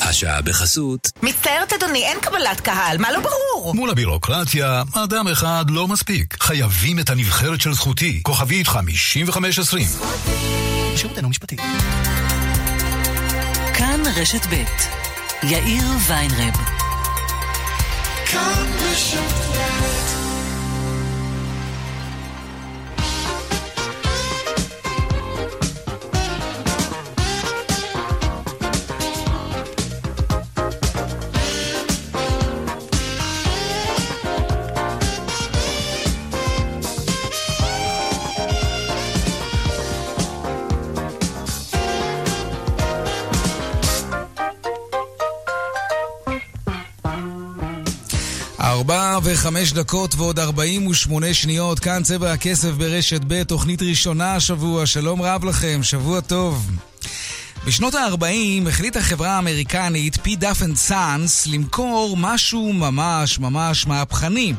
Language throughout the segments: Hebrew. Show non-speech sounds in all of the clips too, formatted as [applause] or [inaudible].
השעה בחסות. מצטערת אדוני, אין קבלת קהל, מה לא ברור? מול הבירוקרטיה, אדם אחד לא מספיק. חייבים את הנבחרת של זכותי. כוכבית 5520. שירותנו משפטי. כאן רשת ב' יאיר ויינרב. כאן רשת ב' וחמש דקות ועוד ארבעים ושמונה שניות, כאן צבע הכסף ברשת ב', תוכנית ראשונה השבוע, שלום רב לכם, שבוע טוב. בשנות ה-40 החליטה חברה האמריקנית P. Duff and Sons למכור משהו ממש ממש מהפכני,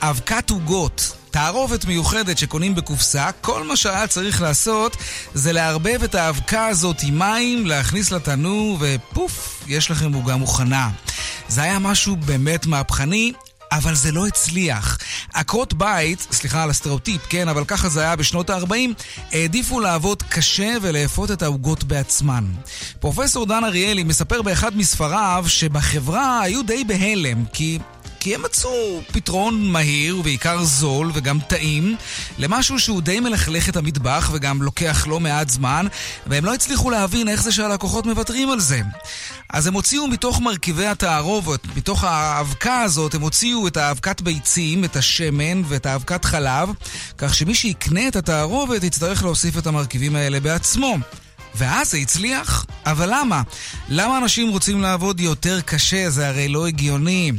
אבקת עוגות. תערובת מיוחדת שקונים בקופסה, כל מה שהיה צריך לעשות זה לערבב את האבקה הזאת עם מים, להכניס לתנור ופוף, יש לכם עוגה מוכנה. זה היה משהו באמת מהפכני, אבל זה לא הצליח. עקרות בית, סליחה על הסטריאוטיפ, כן, אבל ככה זה היה בשנות ה-40, העדיפו לעבוד קשה ולאפות את העוגות בעצמן. פרופסור דן אריאלי מספר באחד מספריו שבחברה היו די בהלם, כי כי הם מצאו פתרון מהיר ובעיקר זול וגם טעים למשהו שהוא די מלכלך את המטבח וגם לוקח לא מעט זמן והם לא הצליחו להבין איך זה שהלקוחות מוותרים על זה. אז הם הוציאו מתוך מרכיבי התערובת, מתוך האבקה הזאת, הם הוציאו את האבקת ביצים, את השמן ואת האבקת חלב, כך שמי שיקנה את התערובת יצטרך להוסיף את המרכיבים האלה בעצמו. ואז זה הצליח. אבל למה? למה אנשים רוצים לעבוד יותר קשה? זה הרי לא הגיוני.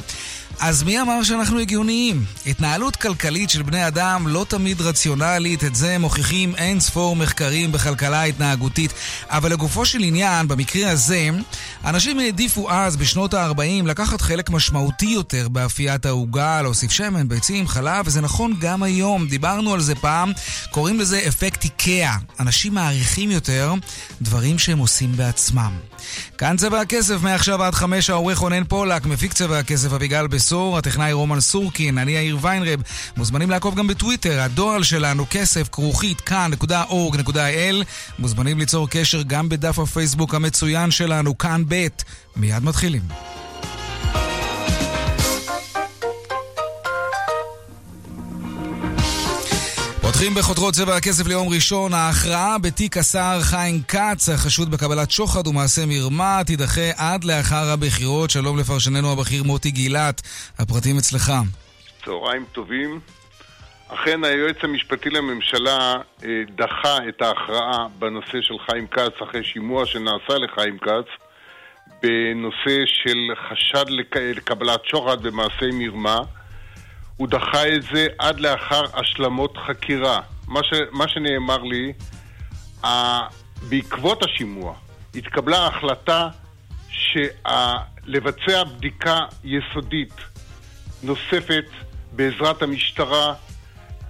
אז מי אמר שאנחנו הגיוניים? התנהלות כלכלית של בני אדם לא תמיד רציונלית, את זה מוכיחים אין ספור מחקרים בכלכלה התנהגותית. אבל לגופו של עניין, במקרה הזה, אנשים העדיפו אז, בשנות ה-40, לקחת חלק משמעותי יותר באפיית העוגה, להוסיף שמן, ביצים, חלב, וזה נכון גם היום. דיברנו על זה פעם, קוראים לזה אפקט איקאה. אנשים מעריכים יותר דברים שהם עושים בעצמם. כאן צבע הכסף, מעכשיו עד חמש העורך רונן פולק, מפיק צבע הכסף אביגל בסור, הטכנאי רומן סורקין, אני יאיר ויינרב. מוזמנים לעקוב גם בטוויטר, הדואל שלנו כסף כרוכית כאן.org.il. מוזמנים ליצור קשר גם בדף הפייסבוק המצוין שלנו, כאן ב'. מיד מתחילים. פותחים בחותרות צבע הכסף ליום ראשון, ההכרעה בתיק השר חיים כץ, החשוד בקבלת שוחד ומעשה מרמה, תידחה עד לאחר הבחירות. שלום לפרשננו הבכיר מוטי גילת, הפרטים אצלך. צהריים טובים. אכן היועץ המשפטי לממשלה אה, דחה את ההכרעה בנושא של חיים כץ אחרי שימוע שנעשה לחיים כץ בנושא של חשד לקבלת שוחד ומעשי מרמה. הוא דחה את זה עד לאחר השלמות חקירה. מה, ש, מה שנאמר לי, ה, בעקבות השימוע התקבלה החלטה לבצע בדיקה יסודית נוספת בעזרת המשטרה.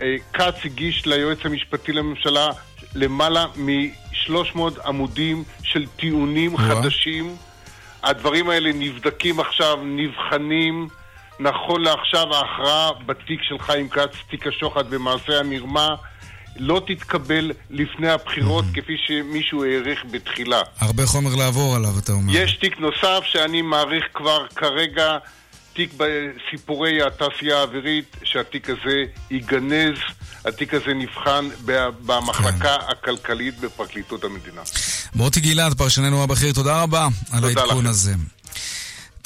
אה, כץ הגיש ליועץ המשפטי לממשלה למעלה מ-300 עמודים של טיעונים חדשים. הדברים האלה נבדקים עכשיו, נבחנים. נכון לעכשיו ההכרעה בתיק של חיים כץ, תיק השוחד ומעשה המרמה, לא תתקבל לפני הבחירות mm-hmm. כפי שמישהו העריך בתחילה. הרבה חומר לעבור עליו, אתה אומר. יש תיק נוסף שאני מעריך כבר כרגע, תיק בסיפורי התעשייה האווירית, שהתיק הזה ייגנז, התיק הזה נבחן במחלקה כן. הכלכלית בפרקליטות המדינה. מוטי גלעד, פרשננו הבכיר, תודה רבה על העדכון הזה.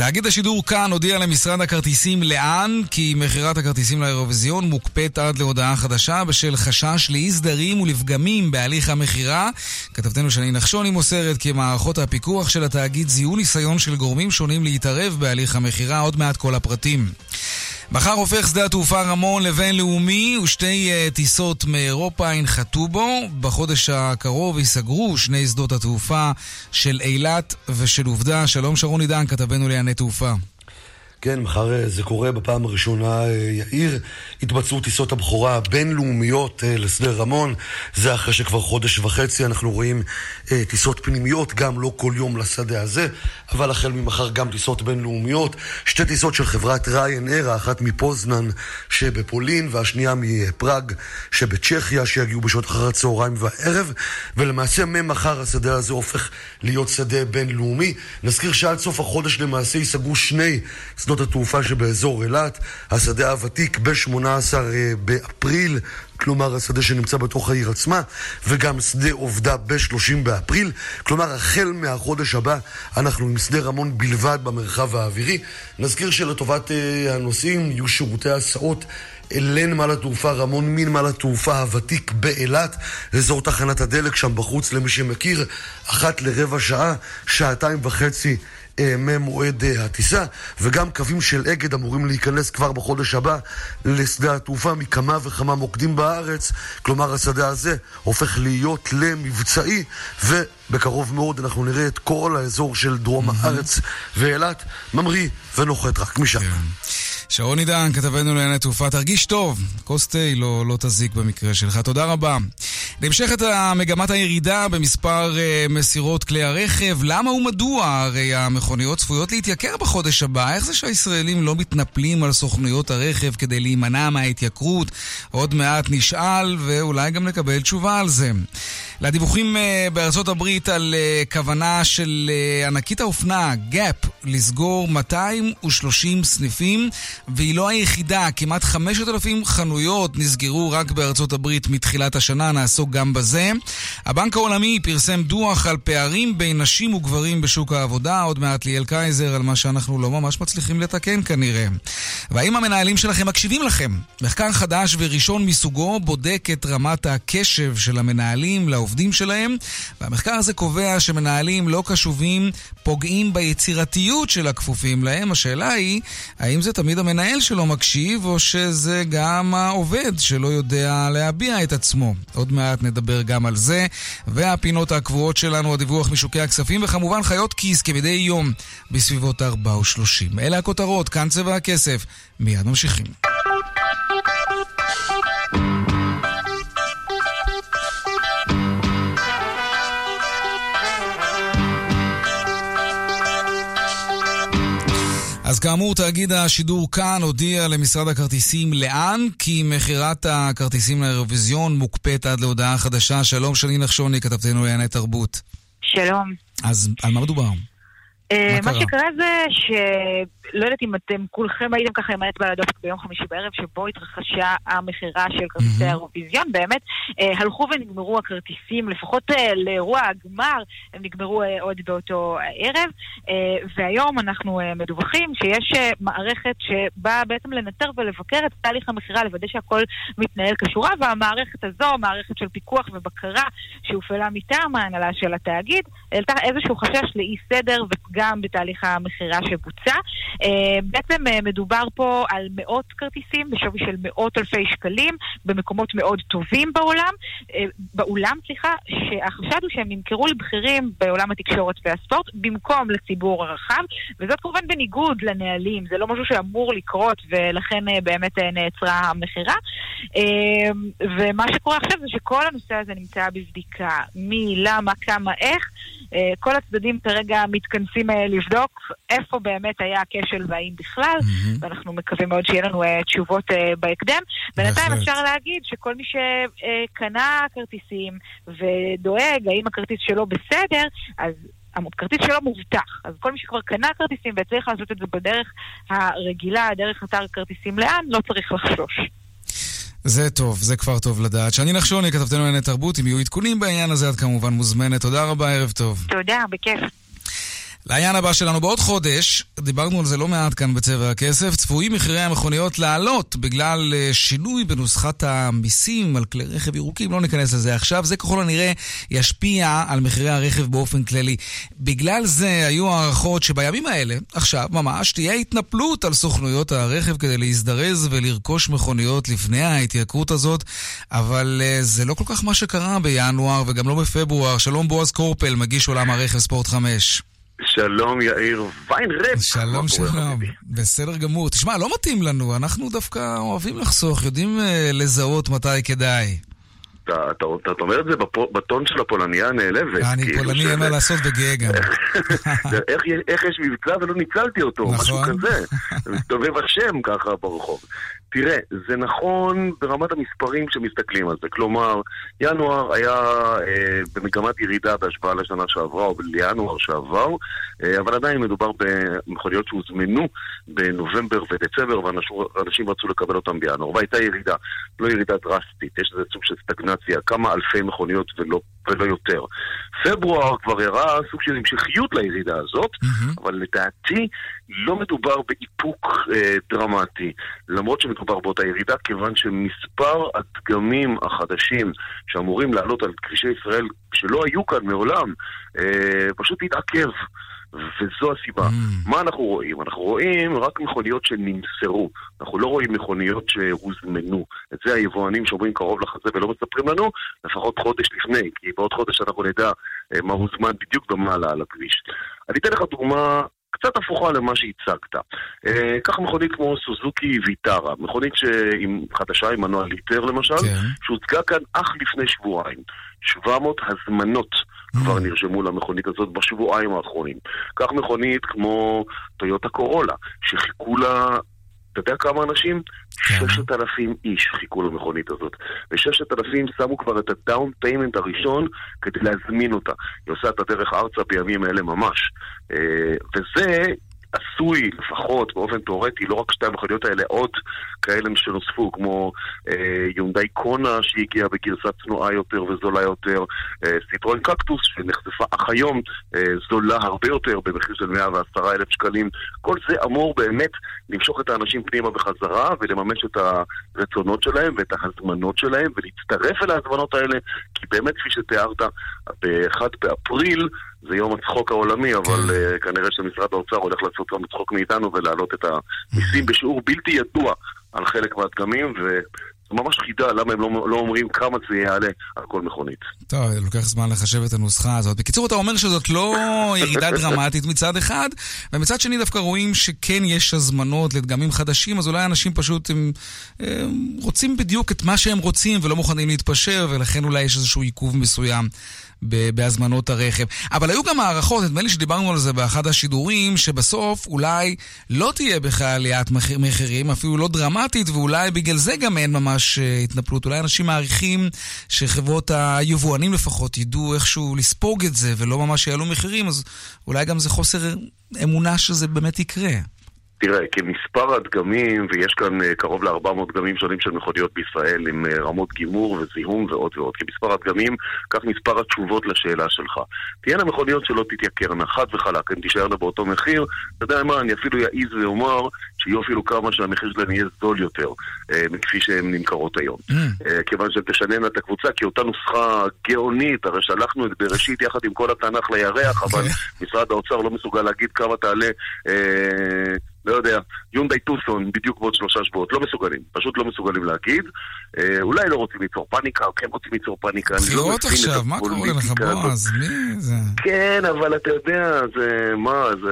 תאגיד השידור כאן הודיע למשרד הכרטיסים לאן כי מכירת הכרטיסים לאירוויזיון מוקפאת עד להודעה חדשה בשל חשש לאי סדרים ולפגמים בהליך המכירה. כתבתנו שני נחשוני מוסרת כי מערכות הפיקוח של התאגיד זיהו ניסיון של גורמים שונים להתערב בהליך המכירה, עוד מעט כל הפרטים. מחר הופך שדה התעופה רמון לבינלאומי ושתי uh, טיסות מאירופה ינחתו בו. בחודש הקרוב ייסגרו שני שדות התעופה של אילת ושל עובדה. שלום שרון עידן, כתבנו לענייני תעופה. כן, מחר אה, זה קורה בפעם הראשונה, אה, יאיר, התבצעו טיסות הבכורה הבינלאומיות אה, לשדה רמון. זה אחרי שכבר חודש וחצי אנחנו רואים טיסות פנימיות, גם לא כל יום לשדה הזה, אבל החל ממחר גם טיסות בינלאומיות. שתי טיסות של חברת ריין אר, האחת מפוזנן שבפולין והשנייה מפראג שבצ'כיה, שיגיעו בשעות אחר הצהריים והערב. ולמעשה ממחר השדה הזה הופך להיות שדה בינלאומי. נזכיר שעד סוף החודש למעשה ייסגרו שני התעופה שבאזור אילת, השדה הוותיק ב-18 אה, באפריל, כלומר השדה שנמצא בתוך העיר עצמה, וגם שדה עובדה ב-30 באפריל, כלומר החל מהחודש הבא אנחנו עם שדה רמון בלבד במרחב האווירי. נזכיר שלטובת uh, הנוסעים יהיו שירותי הסעות לנמל התעופה רמון מנמל התעופה הוותיק באילת, אזור תחנת הדלק שם בחוץ למי שמכיר, אחת לרבע שעה, שעתיים וחצי אה, ממועד אה, הטיסה, וגם קווים של אגד אמורים להיכנס כבר בחודש הבא לשדה התעופה מכמה וכמה מוקדים בארץ, כלומר השדה הזה הופך להיות למבצעי, ובקרוב מאוד אנחנו נראה את כל האזור של דרום mm-hmm. הארץ ואילת ממריא ונוחת רק משם. Yeah. שרון עידן, כתבנו לענייני תעופה, תרגיש טוב, כוס תה לא, לא תזיק במקרה שלך. תודה רבה. נמשכת מגמת הירידה במספר uh, מסירות כלי הרכב. למה ומדוע? הרי המכוניות צפויות להתייקר בחודש הבא. איך זה שהישראלים לא מתנפלים על סוכנויות הרכב כדי להימנע מההתייקרות? עוד מעט נשאל ואולי גם נקבל תשובה על זה. לדיווחים אה, בארצות הברית על אה, כוונה של אה, ענקית האופנה, גאפ, לסגור 230 סניפים. והיא לא היחידה, כמעט 5,000 חנויות נסגרו רק בארצות הברית מתחילת השנה, נעסוק גם בזה. הבנק העולמי פרסם דוח על פערים בין נשים וגברים בשוק העבודה, עוד מעט ליאל קייזר, על מה שאנחנו לא ממש מצליחים לתקן כנראה. והאם המנהלים שלכם מקשיבים לכם? מחקר חדש וראשון מסוגו בודק את רמת הקשב של המנהלים לעובדים שלהם, והמחקר הזה קובע שמנהלים לא קשובים פוגעים ביצירתיות של הכפופים להם. השאלה היא, האם זה תמיד המנהל שלו מקשיב, או שזה גם העובד שלא יודע להביע את עצמו. עוד מעט נדבר גם על זה. והפינות הקבועות שלנו, הדיווח משוקי הכספים, וכמובן חיות כיס כמדי יום בסביבות 4 או 30. אלה הכותרות, כאן צבע הכסף. מיד ממשיכים. אז כאמור, תאגיד השידור כאן הודיע למשרד הכרטיסים לאן, כי מכירת הכרטיסים לאירוויזיון מוקפאת עד להודעה חדשה. שלום, שני נחשוני, כתבתנו לענייני תרבות. שלום. אז על מה מדובר? אה, מה שקרה זה ש... לא יודעת אם אתם כולכם הייתם ככה עם האצבע על הדופק ביום חמישי בערב, שבו התרחשה המכירה של כרטיסי האירוויזיון. באמת, אה, הלכו ונגמרו הכרטיסים, לפחות אה, לאירוע הגמר, הם נגמרו עוד באותו ערב. והיום אנחנו מדווחים שיש מערכת שבאה בעצם לנטר ולבקר את תהליך המכירה, לוודא שהכל מתנהל כשורה, והמערכת הזו, מערכת של פיקוח ובקרה שהופעלה מטעם ההנהלה של התאגיד, העלתה איזשהו חשש לאי סדר ופגם בתהליך המכירה שבוצע. אה, בעצם אה, מדובר פה על מאות כרטיסים בשווי של מאות אלפי שקלים במקומות מאוד טובים בעולם, אה, באולם, סליחה, שהחשד הוא שהם נמכרו לבכירים בעולם התקשורת והספורט במקום לציבור הרחב, וזאת כמובן בניגוד לנהלים, זה לא משהו שאמור לקרות ולכן באמת נעצרה המכירה. ומה שקורה עכשיו זה שכל הנושא הזה נמצא בבדיקה, מי, למה, כמה, איך. כל הצדדים כרגע מתכנסים לבדוק איפה באמת היה הקשר כשל והאם בכלל, mm-hmm. ואנחנו מקווים מאוד שיהיה לנו uh, תשובות uh, בהקדם. בינתיים אפשר להגיד שכל מי שקנה כרטיסים ודואג האם הכרטיס שלו בסדר, אז הכרטיס שלו מובטח. אז כל מי שכבר קנה כרטיסים וצריך לעשות את זה בדרך הרגילה, דרך אתר כרטיסים לאן, לא צריך לחשוש. זה טוב, זה כבר טוב לדעת. שאני נחשוני, כתבתנו לענייני תרבות, אם יהיו עדכונים בעניין הזה, את כמובן מוזמנת. תודה רבה, ערב טוב. תודה, בכיף. לעניין הבא שלנו, בעוד חודש, דיברנו על זה לא מעט כאן בצבע הכסף, צפויים מחירי המכוניות לעלות בגלל אה, שינוי בנוסחת המיסים על כלי רכב ירוקים, לא ניכנס לזה עכשיו, זה ככל הנראה ישפיע על מחירי הרכב באופן כללי. בגלל זה היו הערכות שבימים האלה, עכשיו ממש, תהיה התנפלות על סוכנויות הרכב כדי להזדרז ולרכוש מכוניות לפני ההתייקרות הזאת, אבל אה, זה לא כל כך מה שקרה בינואר וגם לא בפברואר. שלום בועז קורפל, מגיש עולם הרכב ספורט 5. שלום יאיר ויינרפ. שלום שלום, בסדר גמור. תשמע, לא מתאים לנו, אנחנו דווקא אוהבים לחסוך, יודעים uh, לזהות מתי כדאי. אתה, אתה, אתה אומר את זה בטון של הפולניה הנעלבת. אני כאילו פולני, אין מה לעשות וגאה גם. [laughs] איך, איך יש מבצע ולא ניצלתי אותו, נכון. משהו כזה. מסתובב השם ככה ברחוב. תראה, זה נכון ברמת המספרים כשמסתכלים על זה. כלומר, ינואר היה אה, במגמת ירידה בהשוואה לשנה שעברה או לינואר שעבר, אה, אבל עדיין מדובר במכוניות שהוזמנו בנובמבר ודצמבר ואנשים רצו לקבל אותם בינואר. והייתה ירידה, לא ירידה דרסטית, יש איזה סוג של סטגנציה, כמה אלפי מכוניות ולא, ולא יותר. פברואר כבר הראה סוג של המשכיות לירידה הזאת, mm-hmm. אבל לדעתי לא מדובר באיפוק אה, דרמטי, למרות שמדובר באותה ירידה, כיוון שמספר הדגמים החדשים שאמורים לעלות על כבישי ישראל, שלא היו כאן מעולם, אה, פשוט התעכב. וזו הסיבה. Mm. מה אנחנו רואים? אנחנו רואים רק מכוניות שנמסרו. אנחנו לא רואים מכוניות שהוזמנו. את זה היבואנים שאומרים קרוב לחזה ולא מספרים לנו, לפחות חודש לפני, כי בעוד חודש אנחנו נדע אה, מה הוזמן בדיוק ומה עלה על הכביש. אני אתן לך דוגמה קצת הפוכה למה שהצגת. אה, קח מכונית כמו סוזוקי ויטרה, מכונית חדשה עם מנוע ליטר למשל, כן. שהוצגה כאן אך לפני שבועיים. 700 הזמנות mm. כבר נרשמו למכונית הזאת בשבועיים האחרונים. קח מכונית כמו טויוטה קורולה, שחיכו לה אתה יודע כמה אנשים? כן. ששת אלפים איש חיכו למכונית הזאת. וששת אלפים שמו כבר את ה down payment הראשון כדי להזמין אותה. היא עושה את הדרך ארצה בימים אלה ממש. אה, וזה עשוי, לפחות באופן תאורטי, לא רק שתי המכוניות האלה, עוד כאלה שנוספו, כמו אה, יונדאי קונה שהגיעה בגרסה צנועה יותר וזולה יותר, אה, סיטרואן קקטוס שנחשפה אך היום אה, זולה הרבה יותר במחיר של 110 אלף שקלים. כל זה אמור באמת למשוך את האנשים פנימה בחזרה ולממש את הרצונות שלהם ואת ההזמנות שלהם ולהצטרף אל ההזמנות האלה, כי באמת, כפי שתיארת, ב-1 באפריל זה יום הצחוק העולמי, אבל uh, כנראה שמשרד האוצר הולך לעשות גם צחוק מאיתנו ולהעלות את המיסים בשיעור בלתי ידוע על חלק מהדגמים, ו... ממש חידה, למה הם לא, לא אומרים כמה זה יעלה על כל מכונית. טוב, לוקח זמן לחשב את הנוסחה הזאת. בקיצור, אתה אומר שזאת לא [laughs] ירידה דרמטית מצד אחד, ומצד שני דווקא רואים שכן יש הזמנות לדגמים חדשים, אז אולי אנשים פשוט הם, הם רוצים בדיוק את מה שהם רוצים ולא מוכנים להתפשר, ולכן אולי יש איזשהו עיכוב מסוים בהזמנות הרכב. אבל היו גם הערכות, נדמה לי שדיברנו על זה באחד השידורים, שבסוף אולי לא תהיה בכלל עליית מחירים, אפילו לא דרמטית, ואולי בגלל זה גם אין ממש אה, התנפלות. אולי אנשים מעריכים שחברות היבואנים לפחות ידעו איכשהו לספוג את זה ולא ממש יעלו מחירים, אז אולי גם זה חוסר אמונה שזה באמת יקרה. תראה, כמספר הדגמים, ויש כאן אה, קרוב ל-400 דגמים שונים של מכוניות בישראל עם אה, רמות גימור וזיהום ועוד ועוד, כמספר הדגמים, כך מספר התשובות לשאלה שלך. תהיינה מכוניות שלא תתייקרנה, חד וחלק, הן תישארנה באותו מחיר. אתה יודע מה, אני אפילו אעז ואומר שיהיו אפילו כמה שהמחיר שלהן יהיה זול יותר אה, מכפי שהן נמכרות היום. Mm. אה, כיוון שהן תשננה את הקבוצה, כי אותה נוסחה גאונית, הרי שלחנו את בראשית יחד עם כל התנ"ך לירח, אבל okay. משרד האוצר לא מסוגל להגיד כמה תעלה... אה, לא יודע, יונדאי טוסון בדיוק בעוד שלושה שבועות, לא מסוגלים, פשוט לא מסוגלים להגיד. אה, אולי לא רוצים ליצור פאניקה, או כן רוצים ליצור פאניקה, אני לא מבין עכשיו, מה קורה לך בועז? מי זה? כן, אבל אתה יודע, זה, מה, זה,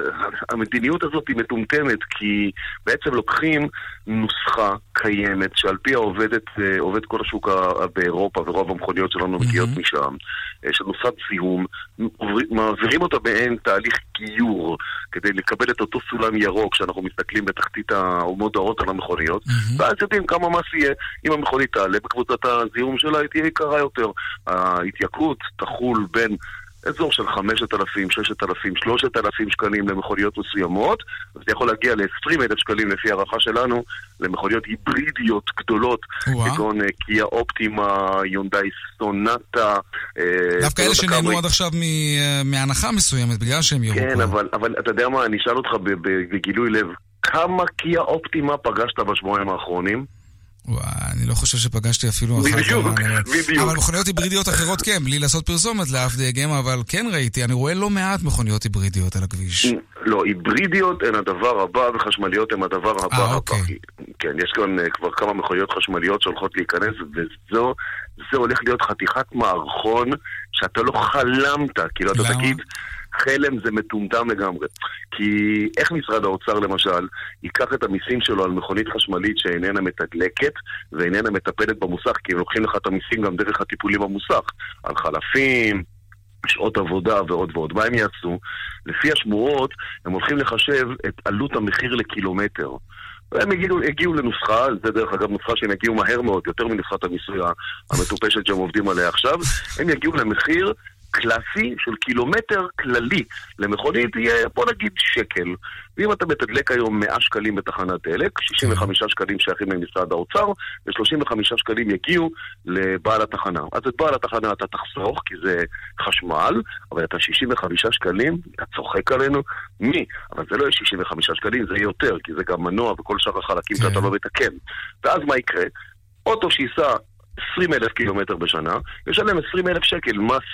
המדיניות הזאת היא מטומטמת, כי בעצם לוקחים נוסחה קיימת, שעל פיה עובדת, אה, עובד כל השוק באירופה, ורוב המכוניות שלנו מגיעות משם, אה, של נוסחת זיהום, מעבירים אותה באין תהליך גיור, כדי לקבל את אותו סולם ירוק שאנחנו מסתכלים בתחתית המודעות על המכוניות, ואז יודעים כמה מס יהיה. אם המכונית תעלה בקבוצת הזיהום שלה, היא תהיה יקרה יותר. ההתייקרות תחול בין אזור של 5,000, 6,000, 3,000 שקלים למכוניות מסוימות, וזה יכול להגיע ל-20,000 שקלים לפי הערכה שלנו למכוניות היברידיות גדולות, כגון אה, קיה אופטימה, יונדאי סונטה. אה, דווקא אלה שנהנו עד עכשיו אה, מהנחה מסוימת, בגלל שהם יראו כן, אבל, אבל אתה יודע מה, אני אשאל אותך בגילוי לב, כמה קיה אופטימה פגשת בשבועיים האחרונים? וואי, אני לא חושב שפגשתי אפילו אחת. בדיוק, בדיוק. אבל מכוניות היברידיות אחרות כן, בלי לעשות פרסומת לאף דגם, אבל כן ראיתי, אני רואה לא מעט מכוניות היברידיות על הכביש. לא, היברידיות הן הדבר הבא וחשמליות הן הדבר הבא. אה, אוקיי. כן, יש כאן אה, כבר כמה מכוניות חשמליות שהולכות להיכנס, וזו, זה הולך להיות חתיכת מערכון שאתה לא חלמת, כאילו אתה תגיד... חלם זה מטומטם לגמרי. כי איך משרד האוצר למשל ייקח את המיסים שלו על מכונית חשמלית שאיננה מתדלקת ואיננה מטפלת במוסך, כי הם לוקחים לך את המיסים גם דרך הטיפולים במוסך, על חלפים, שעות עבודה ועוד ועוד. מה הם יעשו? לפי השמועות, הם הולכים לחשב את עלות המחיר לקילומטר. והם הגיעו, הגיעו לנוסחה, זה דרך אגב נוסחה שהם יגיעו מהר מאוד, יותר מנוסחת המיסוי המטופשת שהם עובדים עליה עכשיו, הם יגיעו למחיר קלאסי של קילומטר כללי למכונית יהיה, בוא נגיד, שקל. ואם אתה מתדלק היום 100 שקלים בתחנת דלק, 65 שקלים שייכים למשרד האוצר, ו-35 שקלים יגיעו לבעל התחנה. אז את בעל התחנה אתה תחסוך, כי זה חשמל, אבל את ה-65 שקלים, אתה צוחק עלינו? מי? אבל זה לא יהיה 65 שקלים, זה יהיה יותר, כי זה גם מנוע וכל שאר החלקים שאתה לא מתקן. ואז מה יקרה? אוטו שייסע 20 אלף קילומטר בשנה, ישלם 20 אלף שקל מס,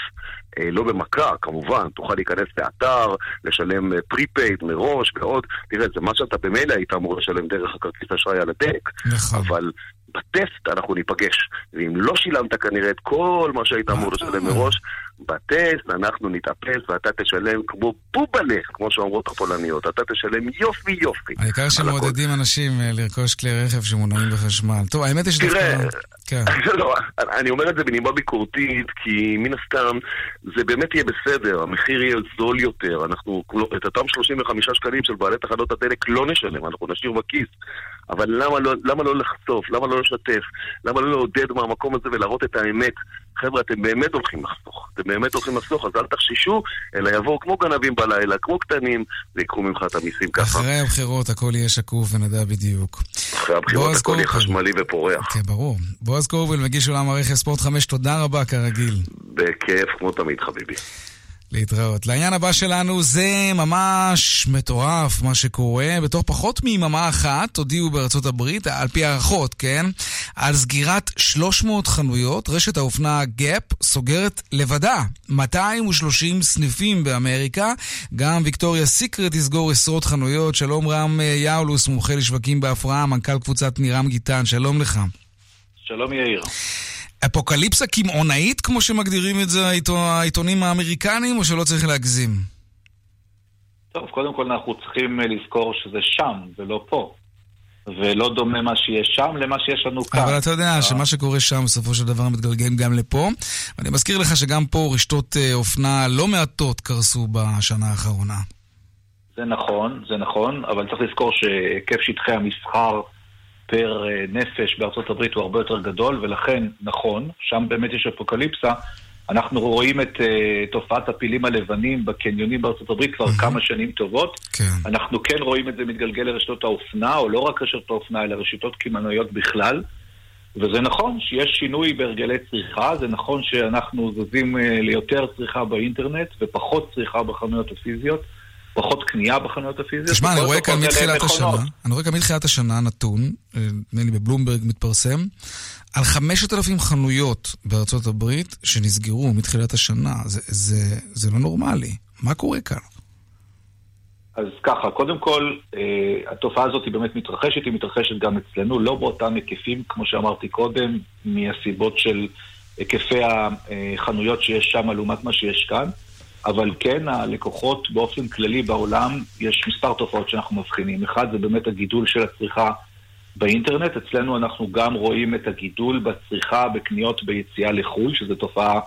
אה, לא במכה, כמובן, תוכל להיכנס לאתר, לשלם prepaid אה, מראש ועוד, תראה, זה מה שאתה במילא היית אמור לשלם דרך הכרטיס אשראי על הדק, נכון. אבל בטסט אנחנו ניפגש. ואם לא שילמת כנראה את כל מה שהיית אמור לשלם מראש, בטסט אנחנו נתאפס ואתה תשלם כמו בובלה, כמו שאומרות הפולניות. אתה תשלם יופי יופי. העיקר שמעודדים אנשים אה, לרכוש כלי רכב שמונעים בחשמל. טוב, האמת היא שדווקא... כן. [laughs] לא, אני אומר את זה בנימה ביקורתית, כי מן הסתם זה באמת יהיה בסדר, המחיר יהיה זול יותר. אנחנו, את אותם 35 שקלים של בעלי תחנות הדלק לא נשלם, אנחנו נשאיר בכיס. אבל למה לא, למה לא לחשוף? למה לא לשתף? למה לא לעודד מהמקום הזה ולהראות את האמת? חבר'ה, אתם באמת הולכים לחסוך. אתם באמת הולכים לחסוך, אז אל תחששו, אלא יבואו כמו גנבים בלילה, כמו קטנים, ויקחו ממך את המיסים ככה. אחרי הבחירות הכל יהיה שקוף ונדע בדיוק. אחרי הבחירות הכל יהיה חשמלי ופורח. כן, ברור. בועז קורבל, מגיש עולם הרכב ספורט 5, תודה רבה כרגיל. בכיף, כמו תמיד, חביבי. להתראות. לעניין הבא שלנו זה ממש מטורף מה שקורה. בתוך פחות מיממה אחת הודיעו בארצות הברית, על פי הערכות, כן? על סגירת 300 חנויות. רשת האופנה גאפ סוגרת לבדה 230 סניפים באמריקה. גם ויקטוריה סיקרט תסגור עשרות חנויות. שלום רם יאולוס, מומחה לשווקים בהפרעה, מנכ"ל קבוצת נירם גיטן. שלום לך. שלום יאיר. אפוקליפסה קמעונאית, כמו שמגדירים את זה העיתונים האמריקנים, או שלא צריך להגזים? טוב, קודם כל אנחנו צריכים אה, לזכור שזה שם ולא פה. ולא דומה מה שיש שם למה שיש לנו כאן. אבל אתה יודע שמה שקורה שם בסופו של דבר מתגלגל גם לפה. ואני מזכיר לך שגם פה רשתות אה, אופנה לא מעטות קרסו בשנה האחרונה. זה נכון, זה נכון, אבל צריך לזכור שהיקף שטחי המסחר פר אה, נפש בארצות הברית הוא הרבה יותר גדול, ולכן, נכון, שם באמת יש אפוקליפסה. אנחנו רואים את uh, תופעת הפילים הלבנים בקניונים בארצות הברית כבר mm-hmm. כמה שנים טובות. כן. אנחנו כן רואים את זה מתגלגל לרשתות האופנה, או לא רק רשתות האופנה, אלא רשתות קמעונאיות בכלל. וזה נכון שיש שינוי בהרגלי צריכה, זה נכון שאנחנו זזים uh, ליותר צריכה באינטרנט ופחות צריכה בחנויות הפיזיות. פחות קנייה בחנויות הפיזיות. תשמע, אני רואה כאן מתחילת השנה, אני רואה כאן מתחילת השנה נתון, אה, נדמה לי בבלומברג מתפרסם, על 5,000 חנויות בארצות הברית שנסגרו מתחילת השנה. זה, זה, זה לא נורמלי. מה קורה כאן? אז ככה, קודם כל, אה, התופעה הזאת היא באמת מתרחשת, היא מתרחשת גם אצלנו, לא באותם היקפים, כמו שאמרתי קודם, מהסיבות של היקפי החנויות שיש שם לעומת מה שיש כאן. אבל כן, הלקוחות באופן כללי בעולם, יש מספר תופעות שאנחנו מבחינים. אחד, זה באמת הגידול של הצריכה באינטרנט. אצלנו אנחנו גם רואים את הגידול בצריכה בקניות ביציאה לחו"ל, שזו תופעה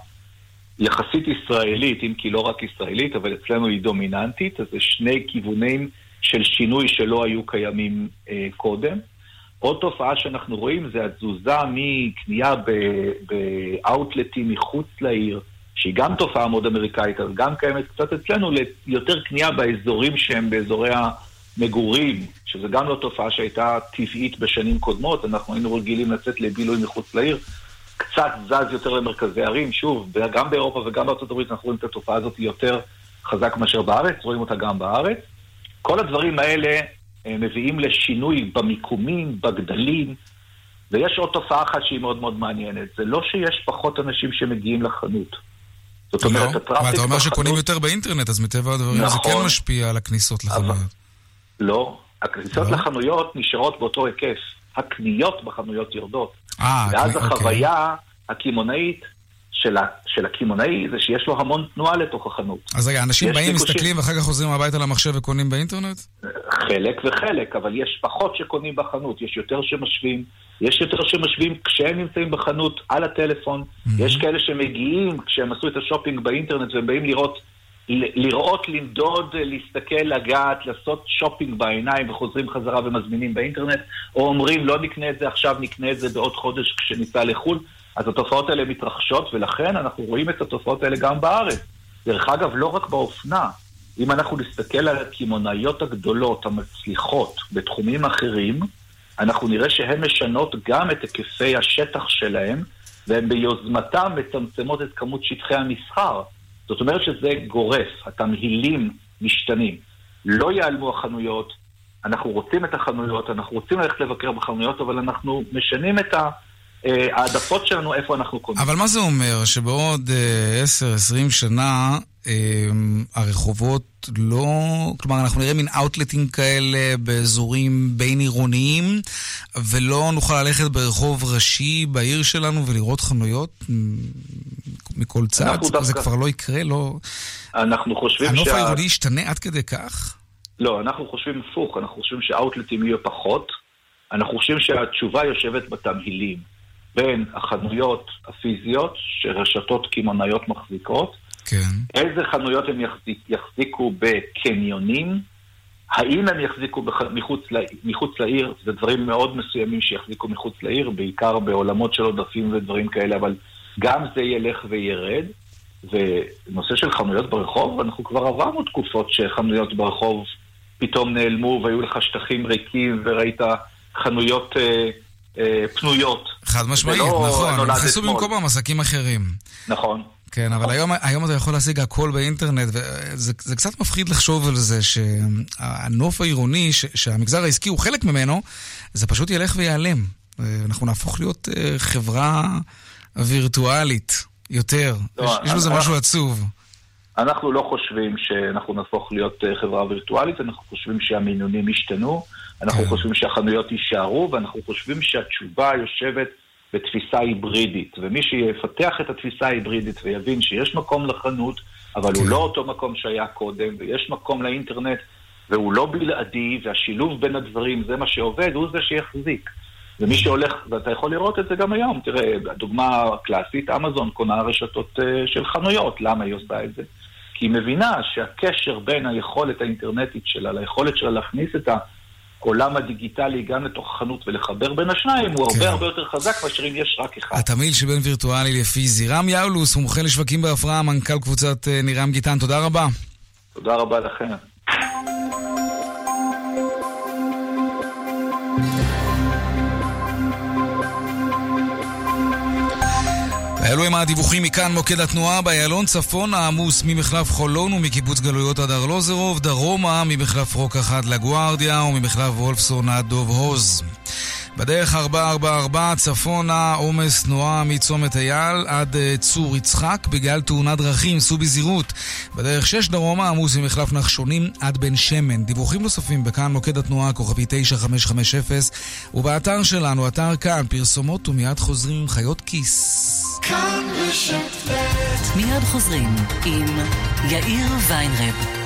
יחסית ישראלית, אם כי לא רק ישראלית, אבל אצלנו היא דומיננטית. אז זה שני כיוונים של שינוי שלא היו קיימים אה, קודם. עוד תופעה שאנחנו רואים זה התזוזה מקנייה באאוטלטים מחוץ לעיר. שהיא גם תופעה מאוד אמריקאית, אז גם קיימת קצת אצלנו ליותר קנייה באזורים שהם באזורי המגורים, שזה גם לא תופעה שהייתה טבעית בשנים קודמות, אנחנו היינו רגילים לצאת לבילוי מחוץ לעיר, קצת זז יותר למרכזי ערים, שוב, גם באירופה וגם בארצות הברית אנחנו רואים את התופעה הזאת יותר חזק מאשר בארץ, רואים אותה גם בארץ. כל הדברים האלה אה, מביאים לשינוי במיקומים, בגדלים, ויש עוד תופעה אחת שהיא מאוד מאוד מעניינת, זה לא שיש פחות אנשים שמגיעים לחנות. זאת אומרת, לא. הטראפיק בחנות... אתה אומר שקונים יותר באינטרנט, אז מטבע הדברים נכון, זה כן נכון. משפיע על הכניסות לחנויות. לא, הכניסות לא? לחנויות נשארות באותו היקף. הקניות בחנויות יורדות. אה, ואז אוקיי. החוויה הקמעונאית של הקמעונאי זה שיש לו המון תנועה לתוך החנות. אז רגע, אנשים באים, מסתכלים ואחר כך חוזרים הביתה למחשב וקונים באינטרנט? חלק וחלק, אבל יש פחות שקונים בחנות, יש יותר שמשווים, יש יותר שמשווים כשהם נמצאים בחנות על הטלפון, אמ-המ. יש כאלה שמגיעים כשהם עשו את השופינג באינטרנט והם באים לראות, לראות, למדוד, להסתכל, לגעת, לעשות שופינג בעיניים וחוזרים חזרה ומזמינים באינטרנט, או אומרים לא נקנה את זה עכשיו, נקנה את זה בעוד חודש כשניסע לחו"ל. אז התופעות האלה מתרחשות, ולכן אנחנו רואים את התופעות האלה גם בארץ. דרך אגב, לא רק באופנה. אם אנחנו נסתכל על הקמעונאיות הגדולות, המצליחות, בתחומים אחרים, אנחנו נראה שהן משנות גם את היקפי השטח שלהן, והן ביוזמתן מצמצמות את כמות שטחי המסחר. זאת אומרת שזה גורף, התמהילים משתנים. לא ייעלמו החנויות, אנחנו רוצים את החנויות, אנחנו רוצים ללכת לבקר בחנויות, אבל אנחנו משנים את ה... אה, העדפות שלנו, איפה אנחנו קונים. אבל מה זה אומר? שבעוד 10-20 אה, שנה אה, הרחובות לא... כלומר, אנחנו נראה מין אאוטלטים כאלה באזורים בין עירוניים, ולא נוכל ללכת ברחוב ראשי בעיר שלנו ולראות חנויות מכל צד? זה דווקא... כבר לא יקרה? לא... אנחנו חושבים הנוף שה... הנוף העירוני ישתנה עד כדי כך? לא, אנחנו חושבים הפוך, אנחנו חושבים שאאוטלטים יהיו פחות. אנחנו חושבים שהתשובה יושבת בתמהילים. בין החנויות הפיזיות שרשתות קמעונאיות מחזיקות, כן. איזה חנויות הם יחזיק, יחזיקו בקניונים, האם הם יחזיקו בח... מחוץ, ל... מחוץ לעיר, זה דברים מאוד מסוימים שיחזיקו מחוץ לעיר, בעיקר בעולמות של עודפים ודברים כאלה, אבל גם זה ילך וירד. ונושא של חנויות ברחוב, אנחנו כבר עברנו תקופות שחנויות ברחוב פתאום נעלמו והיו לך שטחים ריקים וראית חנויות... אה, פנויות. חד משמעית, נכון, הם נכנסו במקומם עסקים אחרים. נכון. כן, אבל היום, היום אתה יכול להשיג הכל באינטרנט, וזה קצת מפחיד לחשוב על זה שהנוף העירוני, ש, שהמגזר העסקי הוא חלק ממנו, זה פשוט ילך וייעלם. אנחנו נהפוך להיות אה, חברה וירטואלית יותר. לא, יש, יש בזה משהו עצוב. אנחנו לא חושבים שאנחנו נהפוך להיות אה, חברה וירטואלית, אנחנו חושבים שהמינונים ישתנו. אנחנו כן. חושבים שהחנויות יישארו, ואנחנו חושבים שהתשובה יושבת בתפיסה היברידית. ומי שיפתח את התפיסה ההיברידית ויבין שיש מקום לחנות, אבל כן. הוא לא אותו מקום שהיה קודם, ויש מקום לאינטרנט, והוא לא בלעדי, והשילוב בין הדברים, זה מה שעובד, הוא זה שיחזיק. ומי שהולך, ואתה יכול לראות את זה גם היום, תראה, הדוגמה הקלאסית, אמזון קונה רשתות אה, של חנויות, למה היא עושה את זה? כי היא מבינה שהקשר בין היכולת האינטרנטית שלה ליכולת שלה להכניס את ה... העולם הדיגיטלי גם לתוך החנות ולחבר בין השניים הוא הרבה כן. הרבה יותר חזק מאשר אם יש רק אחד. התמהיל שבין וירטואלי לפיזי. רם יאולוס, מומחה לשווקים בהפרעה, מנכ"ל קבוצת אה, נירם גיטן, תודה רבה. תודה רבה לכם. אלו הם הדיווחים מכאן מוקד התנועה באיילון צפון העמוס ממחלף חולון ומקיבוץ גלויות עד ארלוזרוב, דרומה ממחלף רוק אחד לגוארדיה וממחלף וולפסון עד דוב הוז. בדרך 444 צפונה עומס תנועה מצומת אייל עד אה, צור יצחק בגלל תאונת דרכים, סעו בזהירות. בדרך 6 דרומה עמוס ממחלף נחשונים עד בן שמן. דיווחים נוספים בכאן מוקד התנועה כוכבי 9550 ובאתר שלנו, אתר כאן, פרסומות ומיד חוזרים עם חיות כיס. כאן מיד חוזרים עם יאיר ויינרב.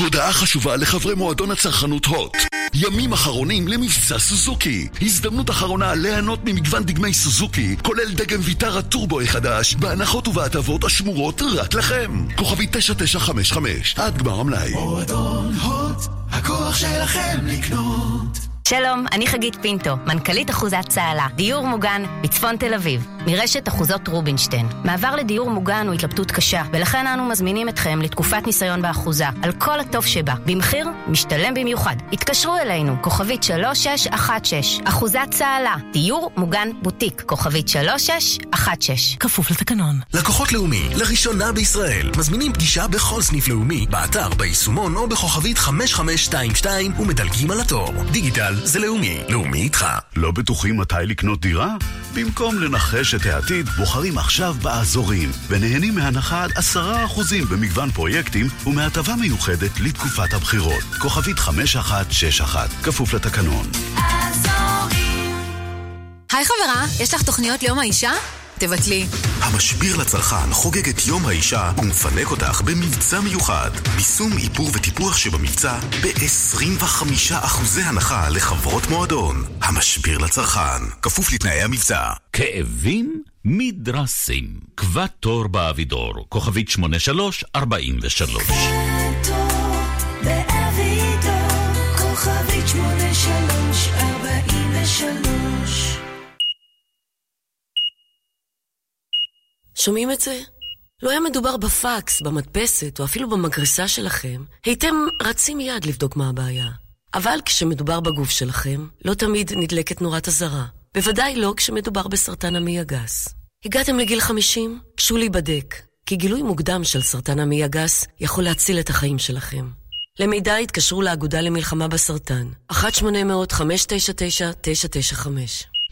הודעה חשובה לחברי מועדון הצרכנות הוט. ימים אחרונים למבצע סוזוקי. הזדמנות אחרונה ליהנות ממגוון דגמי סוזוקי, כולל דגם ויטרה טורבו החדש, בהנחות ובהטבות השמורות רק לכם. כוכבי 9955, עד גמר המלאי. מועדון הוט, הכוח שלכם לקנות. שלום, אני חגית פינטו, מנכ"לית אחוזת צהלה, דיור מוגן בצפון תל אביב, מרשת אחוזות רובינשטיין. מעבר לדיור מוגן הוא התלבטות קשה, ולכן אנו מזמינים אתכם לתקופת ניסיון באחוזה, על כל הטוב שבה, במחיר משתלם במיוחד. התקשרו אלינו, כוכבית 3616, אחוזת צהלה, דיור מוגן בוטיק, כוכבית 3616. כפוף לתקנון. לקוחות לאומי, לראשונה בישראל, מזמינים פגישה בכל סניף לאומי, באתר, ביישומון או בכוכבית 5522 ומדלגים על התור. דיגיטל זה לאומי. לאומי איתך. לא בטוחים מתי לקנות דירה? במקום לנחש את העתיד, בוחרים עכשיו באזורים, ונהנים מהנחה עד עשרה אחוזים במגוון פרויקטים ומהטבה מיוחדת לתקופת הבחירות. כוכבית 5161, כפוף לתקנון. היי חברה, יש לך תוכניות ליום האישה? תבטלי. המשביר לצרכן חוגג את יום האישה ומפנק אותך במבצע מיוחד. ביסום איפור וטיפוח שבמבצע ב-25% הנחה לחברות מועדון. המשביר לצרכן, כפוף לתנאי המבצע. כאבים? מדרסים. קבע תור באבידור, כוכבית 8343. שומעים את זה? לא היה מדובר בפקס, במדפסת או אפילו במגרסה שלכם, הייתם רצים מיד לבדוק מה הבעיה. אבל כשמדובר בגוף שלכם, לא תמיד נדלקת נורת אזהרה. בוודאי לא כשמדובר בסרטן המעי הגס. הגעתם לגיל 50? גשו להיבדק, כי גילוי מוקדם של סרטן המעי הגס יכול להציל את החיים שלכם. למידע התקשרו לאגודה למלחמה בסרטן, 1-800-599-995.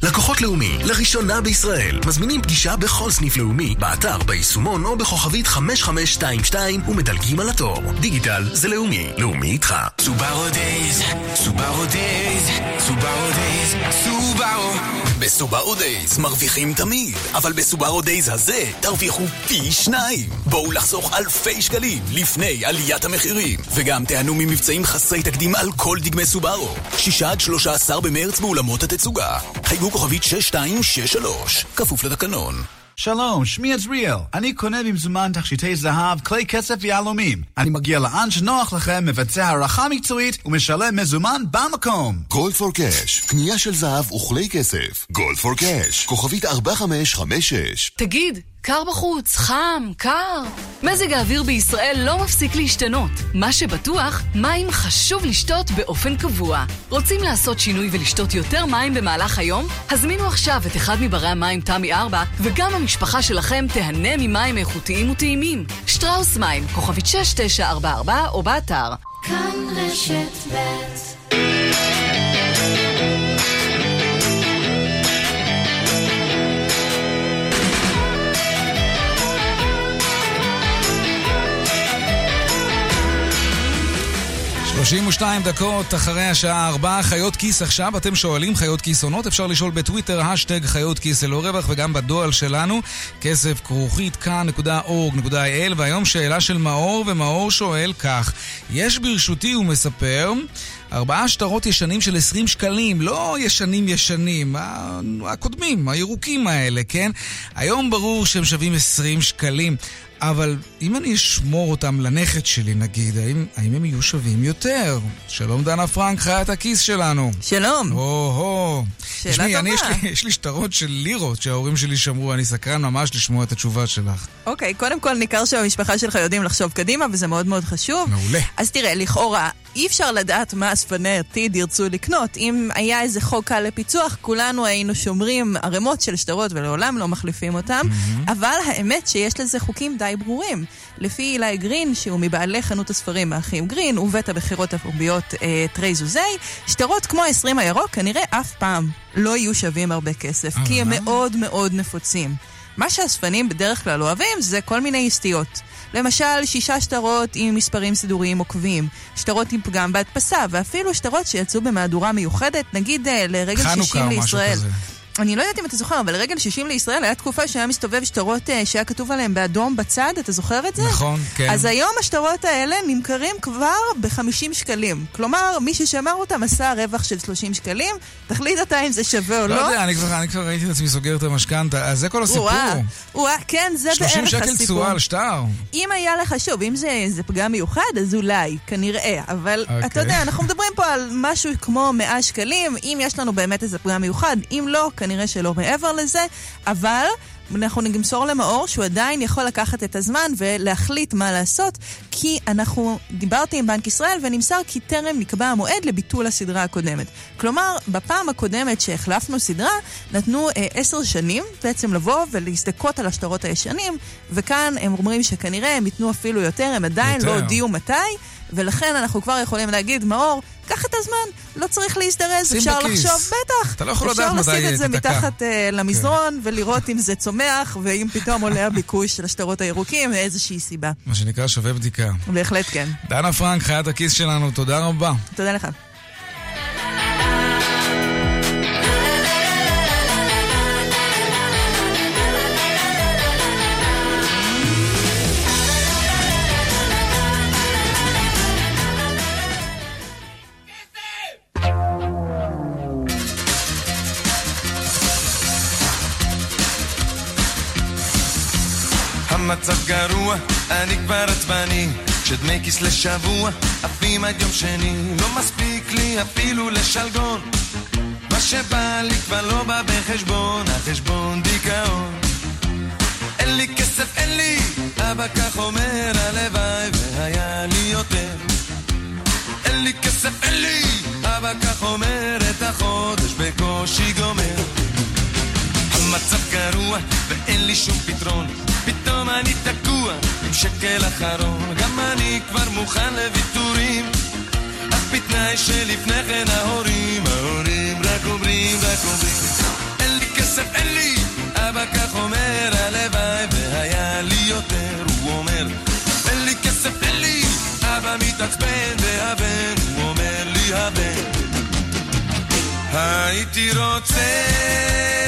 לקוחות לאומי, לראשונה בישראל, מזמינים פגישה בכל סניף לאומי, באתר, ביישומון או בכוכבית 5522 ומדלגים על התור. דיגיטל זה לאומי, לאומי איתך. סובארו Days, סובארו Days, סובארו Days, סובארו בסובארו Days מרוויחים תמיד, אבל בסובארו Days הזה תרוויחו פי שניים. בואו לחסוך אלפי שקלים לפני עליית המחירים, וגם תיהנו ממבצעים חסרי תקדים על כל דגמי סובארו. שישה עד שלושה עשר במרץ באולמות התצוגה. חייגו כוכבית 6263, כפוף לתקנון. שלום, שמי עזריאל. אני קונה במזומן תכשיטי זהב, כלי כסף ויהלומים. אני מגיע לאן שנוח לכם, מבצע הערכה מקצועית ומשלם מזומן במקום. גולד פור קאש, קנייה של זהב וכלי כסף. גולד פור קאש, כוכבית 4556. תגיד, קר בחוץ, חם, קר. מזג האוויר בישראל לא מפסיק להשתנות. מה שבטוח, מים חשוב לשתות באופן קבוע. רוצים לעשות שינוי ולשתות יותר מים במהלך היום? הזמינו עכשיו את אחד מברי המים תמי 4, וגם המשפחה שלכם תהנה ממים איכותיים וטעימים. שטראוס מים, כוכבית 6944 או באתר. כאן רשת ב' 32 דקות אחרי השעה 4, חיות כיס עכשיו. אתם שואלים חיות כיס עונות? אפשר לשאול בטוויטר, השטג חיות כיס ללא רווח, וגם בדואל שלנו, כסף כרוכית כאן.org.il. והיום שאלה של מאור, ומאור שואל כך: יש ברשותי, הוא מספר, ארבעה שטרות ישנים של 20 שקלים, לא ישנים ישנים, הקודמים, הירוקים האלה, כן? היום ברור שהם שווים 20 שקלים. אבל אם אני אשמור אותם לנכד שלי, נגיד, האם, האם הם יהיו שווים יותר? שלום דנה פרנק, חיית הכיס שלנו. שלום. או-הו. שאלה תשמעי, טובה. אני, יש לי, יש לי שטרות של לירות שההורים שלי שמרו, אני סקרן ממש לשמוע את התשובה שלך. אוקיי, קודם כל ניכר שהמשפחה שלך יודעים לחשוב קדימה, וזה מאוד מאוד חשוב. מעולה. אז תראה, לכאורה, אי אפשר לדעת מה אספני העתיד ירצו לקנות. אם היה איזה חוק קל לפיצוח, כולנו היינו שומרים ערימות של שטרות ולעולם לא מחליפים אותם. אבל האמת שיש לזה חוקים די ברורים. לפי אילי גרין, שהוא מבעלי חנות הספרים האחים גרין, ובית הבחירות הפומביות אה, תרי זוזי, שטרות כמו ה-20 הירוק כנראה אף פעם לא יהיו שווים הרבה כסף, כי הם מאוד מאוד נפוצים. מה שאספנים בדרך כלל אוהבים זה כל מיני סטיות. למשל, שישה שטרות עם מספרים סידוריים עוקבים, שטרות עם פגם בהדפסה, ואפילו שטרות שיצאו במהדורה מיוחדת, נגיד אה, לרגל חנוכה 60 או משהו לישראל. כזה. אני לא יודעת אם אתה זוכר, אבל לרגל 60 לישראל היה תקופה שהיה מסתובב שטרות אה, שהיה כתוב עליהם באדום בצד, אתה זוכר את זה? נכון, כן. אז היום השטרות האלה נמכרים כבר ב-50 שקלים. כלומר, מי ששמר אותם עשה רווח של 30 שקלים, תחליט אתה אם זה שווה או לא לא. יודע, אני כבר, אני כבר ראיתי את עצמי סוגר את המשכנתה, אז זה כל הסיפור. וואה, וואה, כן, זה בערך 30 הסיפור. שקל תשואה על שטר. אם היה לך, שוב, אם זה, זה פגם מיוחד, אז אולי, כנראה. אבל אוקיי. אתה יודע, אנחנו מדברים פה על משהו כמו 100 שקלים, אם יש לנו באמת איזה פגם מיוחד, אם לא, כנראה שלא מעבר לזה, אבל... אנחנו נמסור למאור שהוא עדיין יכול לקחת את הזמן ולהחליט מה לעשות, כי אנחנו, דיברתי עם בנק ישראל ונמסר כי טרם נקבע המועד לביטול הסדרה הקודמת. כלומר, בפעם הקודמת שהחלפנו סדרה, נתנו אה, עשר שנים בעצם לבוא ולהזדכות על השטרות הישנים, וכאן הם אומרים שכנראה הם ייתנו אפילו יותר, הם עדיין יותר. לא הודיעו מתי. ולכן אנחנו כבר יכולים להגיד, מאור, קח את הזמן, לא צריך להזדרז, אפשר בכיס. לחשוב, בטח. אתה לא יכול לדעת מתי אפשר לשים את זה תיתקע. מתחת אה, למזרון ולראות אם זה צומח, ואם פתאום עולה הביקוש של השטרות הירוקים, מאיזושהי סיבה. מה שנקרא שווה בדיקה. בהחלט כן. דנה פרנק, חיית הכיס שלנו, תודה רבה. תודה לך. גרוע, אני כבר עצבני כשדמי כיס לשבוע עפים עד יום שני לא מספיק לי אפילו לשלגון. מה שבא לי כבר לא בא בחשבון, החשבון דיכאון. אין לי כסף, אין לי, אבא כך אומר, הלוואי והיה לי יותר. אין לי כסף, אין לי, אבא כך אומר, את החודש בקושי גומר. המצב גרוע ואין לי שום פתרון פתאום אני תקוע עם שקל אחרון. גם אני כבר מוכן לוויתורים. אך בתנאי שלפני כן ההורים, ההורים רק אומרים, רק אומרים. אין לי כסף, אין לי, אבא כך אומר הלוואי והיה לי יותר. הוא אומר אין לי כסף, אין לי, אבא מתעצבן והבן הוא אומר לי הבן. הייתי רוצה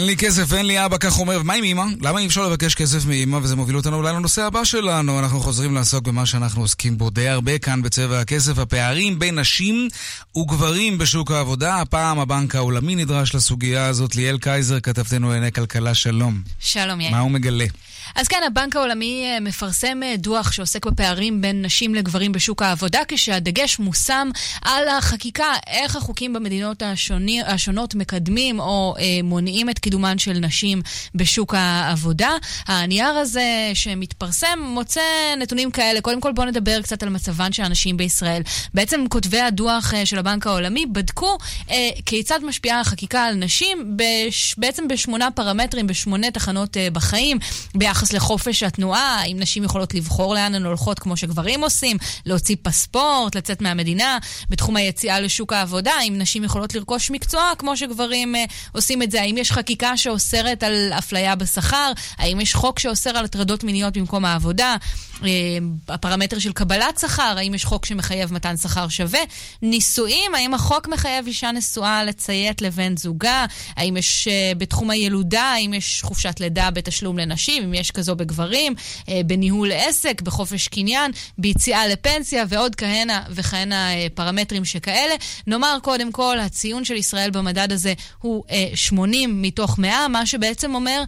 אין לי כסף, אין לי אבא, כך אומר. ומה עם אמא? למה אי אפשר לבקש כסף מאמא? וזה מוביל אותנו אולי לנושא הבא שלנו. אנחנו חוזרים לעסוק במה שאנחנו עוסקים בו די הרבה כאן בצבע הכסף. הפערים בין נשים וגברים בשוק העבודה. הפעם הבנק העולמי נדרש לסוגיה הזאת. ליאל קייזר, כתבתנו לענייני כלכלה, שלום. שלום, יאיר. מה הוא מגלה? אז כן, הבנק העולמי אה, מפרסם אה, דוח שעוסק בפערים בין נשים לגברים בשוק העבודה, כשהדגש מושם על החקיקה, איך החוקים במדינות השוני, השונות מקדמים או אה, מונעים את קידומן של נשים בשוק העבודה. הנייר הזה שמתפרסם מוצא נתונים כאלה. קודם כל בואו נדבר קצת על מצבן של הנשים בישראל. בעצם כותבי הדוח אה, של הבנק העולמי בדקו אה, כיצד משפיעה החקיקה על נשים בש, בעצם בשמונה פרמטרים, בשמונה תחנות אה, בחיים. ביחס לחופש התנועה, האם נשים יכולות לבחור לאן הן הולכות כמו שגברים עושים, להוציא פספורט, לצאת מהמדינה, בתחום היציאה לשוק העבודה, האם נשים יכולות לרכוש מקצוע כמו שגברים אה, עושים את זה, האם יש חקיקה שאוסרת על אפליה בשכר, האם יש חוק שאוסר על הטרדות מיניות במקום העבודה, אה, הפרמטר של קבלת שכר, האם יש חוק שמחייב מתן שכר שווה, נישואים, האם החוק מחייב אישה נשואה לציית לבן זוגה, האם יש אה, בתחום הילודה, האם יש חופשת לידה בתשלום לנשים, אם יש כזו בגברים, אה, בניהול עסק, בחופש קניין, ביציאה לפנסיה ועוד כהנה וכהנה אה, פרמטרים שכאלה. נאמר קודם כל, הציון של ישראל במדד הזה הוא 80 מתוך 100, מה שבעצם אומר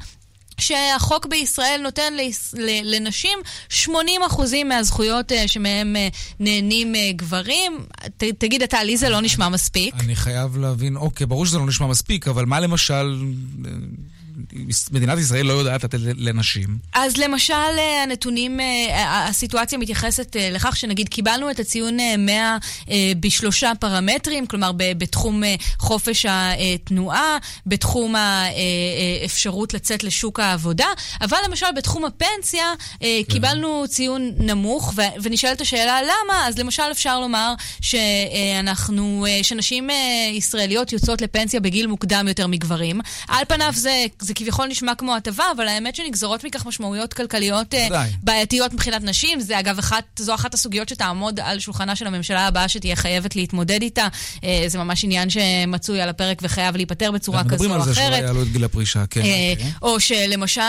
שהחוק בישראל נותן לנשים 80% מהזכויות שמהם נהנים גברים. ת, תגיד אתה, לי זה לא נשמע מספיק. אני חייב להבין, אוקיי, ברור שזה לא נשמע מספיק, אבל מה למשל שמדינת ישראל לא יודעת לתת לנשים? אז למשל, אה, הנתונים, אה, הסיטואציה מתייחסת אה, לכך שנגיד קיבלנו את הציון 100 בשלושה פרמטרים, כלומר בתחום חופש התנועה, בתחום האפשרות לצאת לשוק העבודה, אבל למשל בתחום הפנסיה כן. קיבלנו ציון נמוך, ונשאלת השאלה למה, אז למשל אפשר לומר שאנחנו, שנשים ישראליות יוצאות לפנסיה בגיל מוקדם יותר מגברים. על פניו זה, זה כביכול נשמע כמו הטבה, אבל האמת שנגזרות מכך משמעויות כלכליות uh, בעייתיות מבחינת נשים. זה אגב, אחת, זו אחת הסוגיות שתעמוד על שולחנה של הממשלה הבאה שתהיה חייבת להתמודד איתה. Uh, זה ממש עניין שמצוי על הפרק וחייב להיפטר בצורה כזו או אחרת. מדברים על זה שלא יעלו את גיל הפרישה, כן. Uh, okay. או שלמשל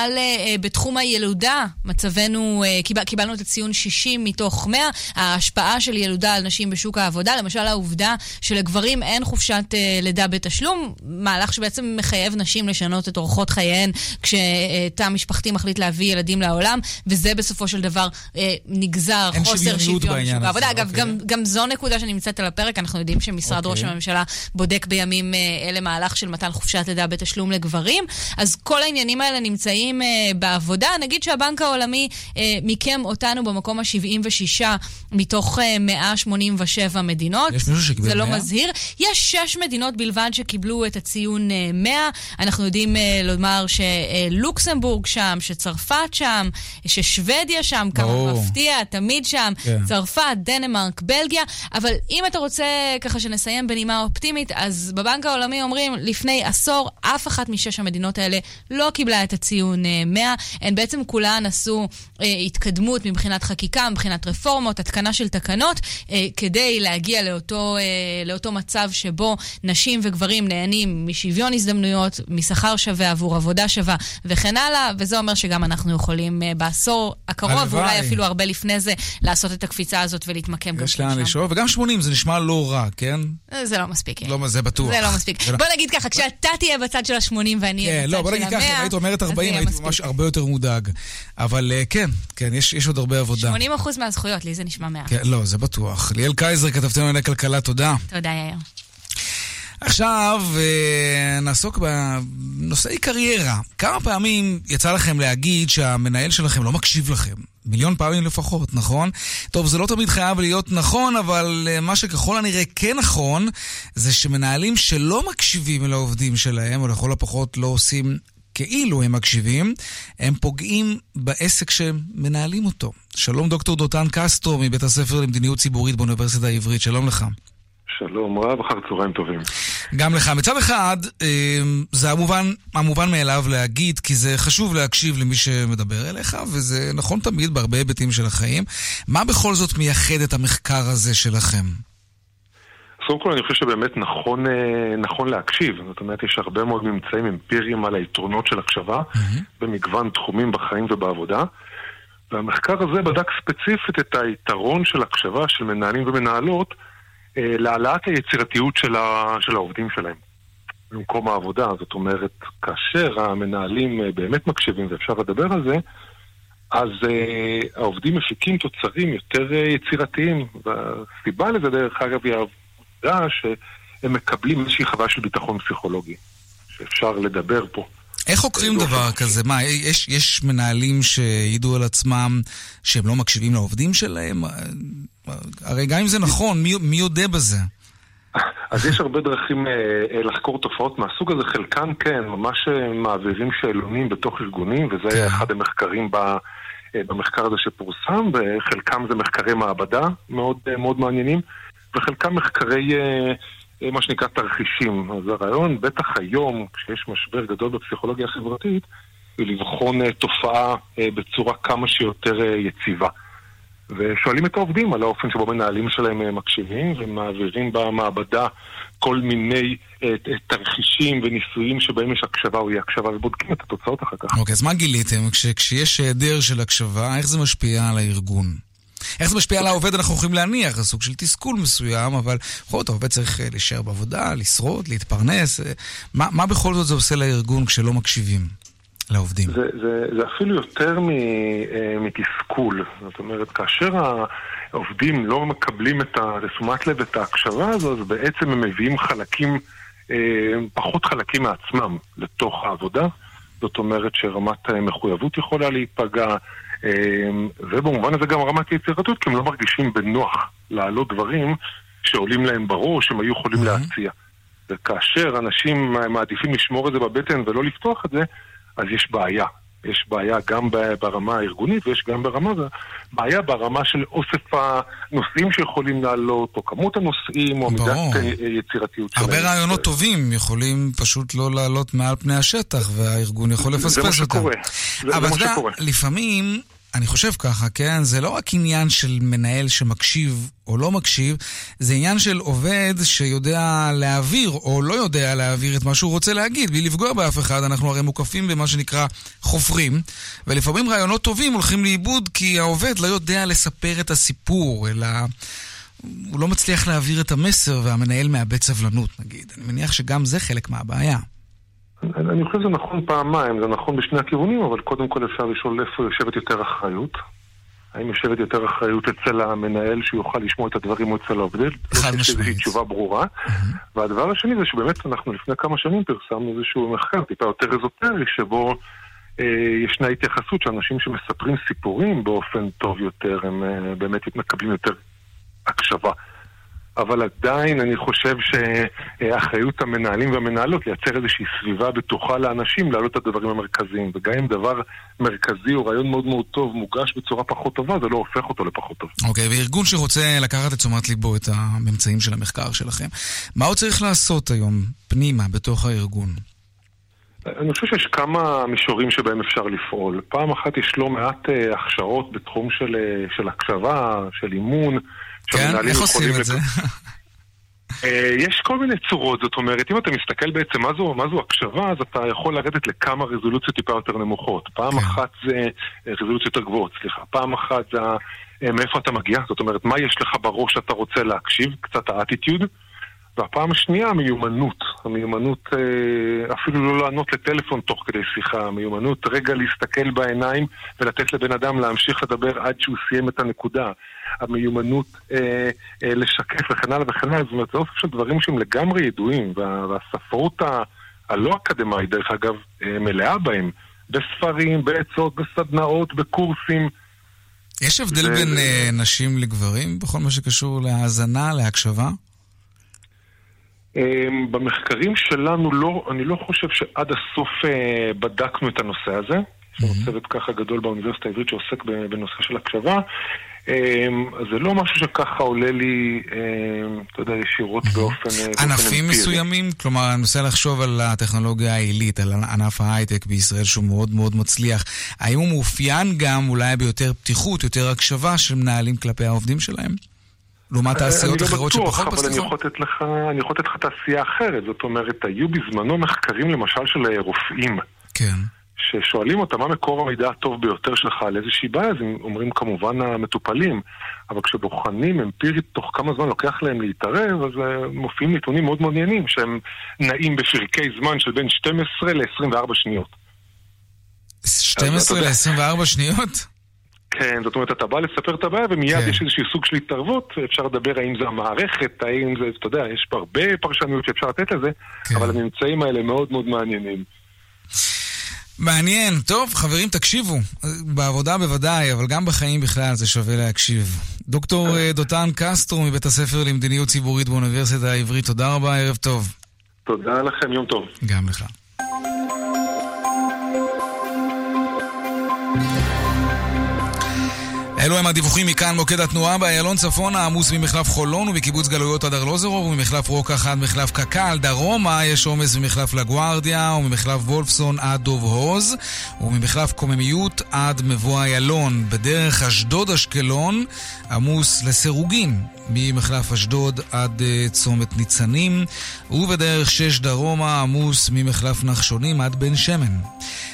בתחום הילודה, מצבנו, קיבל, קיבלנו את הציון 60 מתוך 100, ההשפעה של ילודה על נשים בשוק העבודה, למשל העובדה שלגברים אין חופשת לידה בתשלום, מהלך שבעצם מחייב נשים לשנות את אורחות חייהן כשתא משפחתי מחליט להביא ילדים לעולם, וזה בסופו של דבר אה, נגזר חוסר שוויון בשוק העבודה. אגב, אוקיי. גם, גם זו נקודה שנמצאת על הפרק, אנחנו יודעים שמשרד אוקיי. ראש הממשלה בודק בימים אה, אלה מהלך של מתן חופשת לידה בתשלום לגברים, אז כל העניינים האלה נמצאים אה, בעבודה. נגיד שהבנק העולמי מיקם אותנו במקום ה-76 מתוך אה, 187 מדינות. יש מישהו שקיבל 100? זה לא מזהיר. יש שש מדינות בלבד שקיבלו את הציון 100. אה, אנחנו יודעים אה, לומר שלוקסמבורג שם, שצרפת שם, ששוודיה שם, כמה מפתיע, תמיד שם, כן. צרפת, דנמרק, בלגיה, אבל אם אתה רוצה ככה שנסיים בנימה אופטימית, אז בבנק העולמי אומרים, לפני עשור, אף אחת משש המדינות האלה לא קיבלה את הציון 100. אה, הן בעצם כולן עשו אה, התקדמות מבחינת חקיקה, מבחינת רפורמות, התקנה של תקנות, אה, כדי להגיע לאותו, אה, לאותו מצב שבו נשים וגברים נהנים משוויון הזדמנויות, משכר שווה עבור עבודה שווה וכן הלאה, וזה אומר שגם אנחנו יכולים אה, בעשור הקרוב, ואולי אפילו הרבה לפני זה, לעשות את הקפיצה הזאת ולהתמקם גם שם. יש לאן לשאול, וגם 80 זה נשמע לא רע, כן? אה, זה לא מספיק. לא, זה בטוח. זה לא מספיק. בוא נגיד ככה, כשאתה תהיה בצד של ה-80 ואני אהיה כן, לא, בצד של ה-100, אז זה יהיה מספיק. לא, בוא נגיד ככה, אם היית אומרת 40, הייתי ממש הרבה יותר מודאג. אבל אה, כן, כן, יש עוד הרבה עבודה. 80% מהזכויות, לי זה נשמע מעט. כן, לא, זה בטוח. ליאל קייזר, כתבתנו לענייני כלכלה, תודה. תודה, יאיר. עכשיו אה, נעסוק בנושאי קריירה. כמה פעמים יצא לכם להגיד שהמנהל שלכם לא מקשיב לכם? מיליון פעמים לפחות, נכון? טוב, זה לא תמיד חייב להיות נכון, אבל אה, מה שככל הנראה כן נכון, זה שמנהלים שלא מקשיבים לעובדים שלהם, או לכל הפחות לא עושים כאילו הם מקשיבים, הם פוגעים בעסק שהם מנהלים אותו. שלום דוקטור דותן קסטרו מבית הספר למדיניות ציבורית באוניברסיטה העברית, שלום לך. שלום רב, אחר צהריים טובים. גם לך. מצד אחד, אמ, זה המובן, המובן מאליו להגיד, כי זה חשוב להקשיב למי שמדבר אליך, וזה נכון תמיד בהרבה היבטים של החיים. מה בכל זאת מייחד את המחקר הזה שלכם? קודם כל אני חושב שבאמת נכון, אה, נכון להקשיב, זאת אומרת יש הרבה מאוד ממצאים אמפיריים על היתרונות של הקשבה mm-hmm. במגוון תחומים בחיים ובעבודה והמחקר הזה בדק ספציפית את היתרון של הקשבה של מנהלים ומנהלות להעלאת היצירתיות של, ה, של העובדים שלהם במקום העבודה. זאת אומרת, כאשר המנהלים אה, באמת מקשיבים ואפשר לדבר על זה, אז uh, העובדים מפיקים תוצרים יותר uh, יצירתיים. והסיבה לזה, דרך אגב, היא העובדה שהם מקבלים איזושהי חוויה של ביטחון פסיכולוגי, שאפשר לדבר פה. איך חוקרים דבר כזה? מה, יש, יש מנהלים שהעידו על עצמם שהם לא מקשיבים לעובדים שלהם? הרי גם אם זה נכון, מי, מי יודע בזה? אז יש הרבה דרכים אה, אה, לחקור תופעות מהסוג הזה, חלקן כן, ממש אה, מעבירים שאלונים בתוך ארגונים, וזה כן. אחד המחקרים ב, אה, במחקר הזה שפורסם, וחלקם זה מחקרי מעבדה מאוד, אה, מאוד מעניינים, וחלקם מחקרי... אה, אה, מה שנקרא תרחישים. אז הרעיון, בטח היום, כשיש משבר גדול בפסיכולוגיה החברתית, זה לבחון אה, תופעה בצורה כמה שיותר יציבה. ושואלים את העובדים על האופן שבו מנהלים שלהם מקשיבים ומעבירים במעבדה כל מיני תרחישים וניסויים שבהם יש הקשבה או אי הקשבה ובודקים את התוצאות אחר כך. אוקיי, אז מה גיליתם? כש, כשיש היעדר של הקשבה, איך זה משפיע על הארגון? איך זה משפיע על העובד אנחנו יכולים להניח, זה סוג של תסכול מסוים, אבל בכל זאת העובד צריך אה, להישאר בעבודה, לשרוד, להתפרנס. אה, מה, מה בכל זאת זה עושה לארגון כשלא מקשיבים לעובדים? זה, זה, זה אפילו יותר אה, מתסכול. זאת אומרת, כאשר העובדים לא מקבלים את תשומת לב, את ההקשבה הזו, אז בעצם הם מביאים חלקים, פחות חלקים מעצמם לתוך העבודה. זאת אומרת שרמת המחויבות יכולה להיפגע, אה, ובמובן הזה גם רמת יצירתיות, כי הם לא מרגישים בנוח להעלות דברים שעולים להם בראש, הם היו יכולים להציע. וכאשר אנשים מעדיפים לשמור את זה בבטן ולא לפתוח את זה, אז יש בעיה. יש בעיה גם ברמה הארגונית ויש גם ברמה, בעיה ברמה של אוסף הנושאים שיכולים לעלות, או כמות הנושאים, או מידת ברור. אה, יצירתיות הרבה שלהם. רעיונות טובים יכולים פשוט לא לעלות מעל פני השטח, והארגון יכול לפספס מה אותם. שקורה. זה- זה אבל מה אתה יודע, שקורה. לפעמים, אני חושב ככה, כן? זה לא רק עניין של מנהל שמקשיב או לא מקשיב, זה עניין של עובד שיודע להעביר או לא יודע להעביר את מה שהוא רוצה להגיד, בלי לפגוע באף אחד. אנחנו הרי מוקפים במה שנקרא חופרים, ולפעמים רעיונות טובים הולכים לאיבוד כי העובד לא יודע לספר את הסיפור, אלא... הוא לא מצליח להעביר את המסר והמנהל מאבד סבלנות, נגיד. אני מניח שגם זה חלק מהבעיה. אני חושב שזה נכון פעמיים, זה נכון בשני הכיוונים, אבל קודם כל אפשר לשאול איפה יושבת יותר אחריות. האם יושבת יותר אחריות אצל המנהל שיוכל לשמוע את הדברים או אצל העובד? חד משמעית. תשובה ברורה. והדבר השני זה שבאמת אנחנו לפני כמה שנים פרסמנו איזשהו מחקר טיפה יותר אזוטרי, שבו אה, ישנה התייחסות שאנשים שמספרים סיפורים באופן טוב יותר, הם אה, באמת מקבלים יותר הקשבה. אבל עדיין אני חושב שאחריות המנהלים והמנהלות לייצר איזושהי סביבה בטוחה לאנשים להעלות את הדברים המרכזיים. וגם אם דבר מרכזי או רעיון מאוד מאוד טוב מוגש בצורה פחות טובה, זה לא הופך אותו לפחות טוב. אוקיי, וארגון שרוצה לקחת לתשומת ליבו את הממצאים של המחקר שלכם, מה הוא צריך לעשות היום, פנימה, בתוך הארגון? אני חושב שיש כמה מישורים שבהם אפשר לפעול. פעם אחת יש לא מעט אה, הכשרות בתחום של, אה, של הקשבה, של אימון. כן? איך עושים את זה? [laughs] אה, יש כל מיני צורות, זאת אומרת, אם אתה מסתכל בעצם מה זו, מה זו הקשבה, אז אתה יכול לרדת לכמה רזולוציות טיפה יותר נמוכות. פעם כן. אחת זה אה, רזולוציות יותר גבוהות, סליחה. פעם אחת זה אה, מאיפה אתה מגיע, זאת אומרת, מה יש לך בראש שאתה רוצה להקשיב, קצת האטיטיוד. והפעם השנייה, המיומנות. המיומנות אה, אפילו לא לענות לטלפון תוך כדי שיחה, המיומנות רגע להסתכל בעיניים ולתת לבן אדם להמשיך לדבר עד שהוא סיים את הנקודה. המיומנות אה, אה, לשקף וכן הלאה וכן הלאה. זאת אומרת, זה אוסף של דברים שהם לגמרי ידועים, וה, והספרות ה, הלא אקדמית, דרך אגב, אה, מלאה בהם. בספרים, בעצות, בסדנאות, בקורסים. יש הבדל זה- בין אה, נשים לגברים בכל מה שקשור להאזנה, להקשבה? אמ, במחקרים שלנו לא, אני לא חושב שעד הסוף אה, בדקנו את הנושא הזה. יש לנו צוות ככה גדול באוניברסיטה העברית שעוסק בנושא של הקשבה. אמ, אז זה לא משהו שככה עולה לי, אמ, אתה יודע, ישירות באופן... אה, ענפים. מסוימים? כלומר, אני מנסה לחשוב על הטכנולוגיה העילית, על ענף ההייטק בישראל שהוא מאוד מאוד מצליח. האם הוא מאופיין גם אולי ביותר פתיחות, יותר הקשבה של מנהלים כלפי העובדים שלהם? לעומת תעשיות אחרות אני לא בטוח, שפחות אבל אני? יכול לתת לך, אני יכול לתת לך תעשייה אחרת. זאת אומרת, היו בזמנו מחקרים למשל של אה, רופאים. כן. ששואלים אותם מה מקור המידע הטוב ביותר שלך על איזושהי בעיה, אז הם אומרים כמובן המטופלים. אבל כשבוחנים אמפירית תוך כמה זמן לוקח להם להתערב, אז uh, מופיעים נתונים מאוד מעניינים, שהם נעים בפרקי זמן של בין 12 ל-24 שניות. 12 אתה יודע- ל-24 שניות? כן, זאת אומרת, אתה בא לספר את הבעיה ומיד כן. יש איזשהו סוג של התערבות, אפשר לדבר האם זה המערכת, האם זה, אתה יודע, יש פה הרבה פרשנויות שאפשר לתת לזה, כן. אבל הממצאים האלה מאוד מאוד מעניינים. מעניין. טוב, חברים, תקשיבו. בעבודה בוודאי, אבל גם בחיים בכלל זה שווה להקשיב. דוקטור אה, דותן קסטרו מבית הספר למדיניות ציבורית באוניברסיטה העברית, תודה רבה, ערב טוב. תודה לכם, יום טוב. גם לך. אלו הם הדיווחים מכאן מוקד התנועה באיילון צפונה עמוס ממחלף חולון ומקיבוץ גלויות עד ארלוזורוב וממחלף רוקח עד מחלף קק"ל דרומה יש עומס ממחלף לגוארדיה וממחלף וולפסון עד דוב הוז וממחלף קוממיות עד מבוא איילון. בדרך אשדוד אשקלון עמוס לסירוגין ממחלף אשדוד עד uh, צומת ניצנים ובדרך שש דרומה עמוס ממחלף נחשונים עד בן שמן.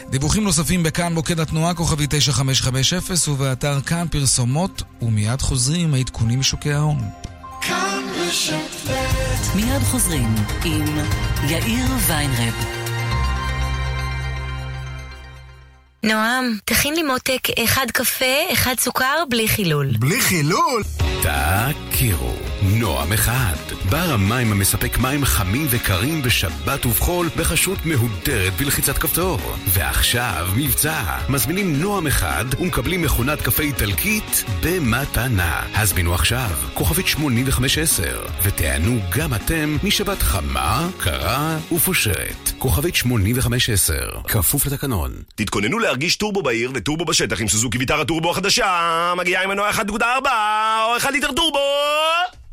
דיווחים נוספים בכאן מוקד התנועה כוכבי 9550 ובאתר כאן פרסומות ומיד חוזרים עם העדכונים משוקי ההון. מיד חוזרים עם יאיר ויינרב. נועם, תכין לי מותק אחד קפה, אחד סוכר, בלי חילול. בלי חילול? תכירו. נועם אחד. בר המים המספק מים חמים וקרים בשבת ובחול בחשות מהודרת בלחיצת כפתור. ועכשיו מבצע. מזמינים נועם אחד ומקבלים מכונת קפה איטלקית במתנה. הזמינו עכשיו, כוכבית 8510, ותיענו גם אתם משבת חמה, קרה ופושרת. כוכבית 8510, כפוף לתקנון. תתכוננו להרגיש טורבו בעיר וטורבו בשטח עם סוזוקי ויטרה טורבו החדשה, מגיעה עם מנוע 1.4 או 1 ליטר טורבו!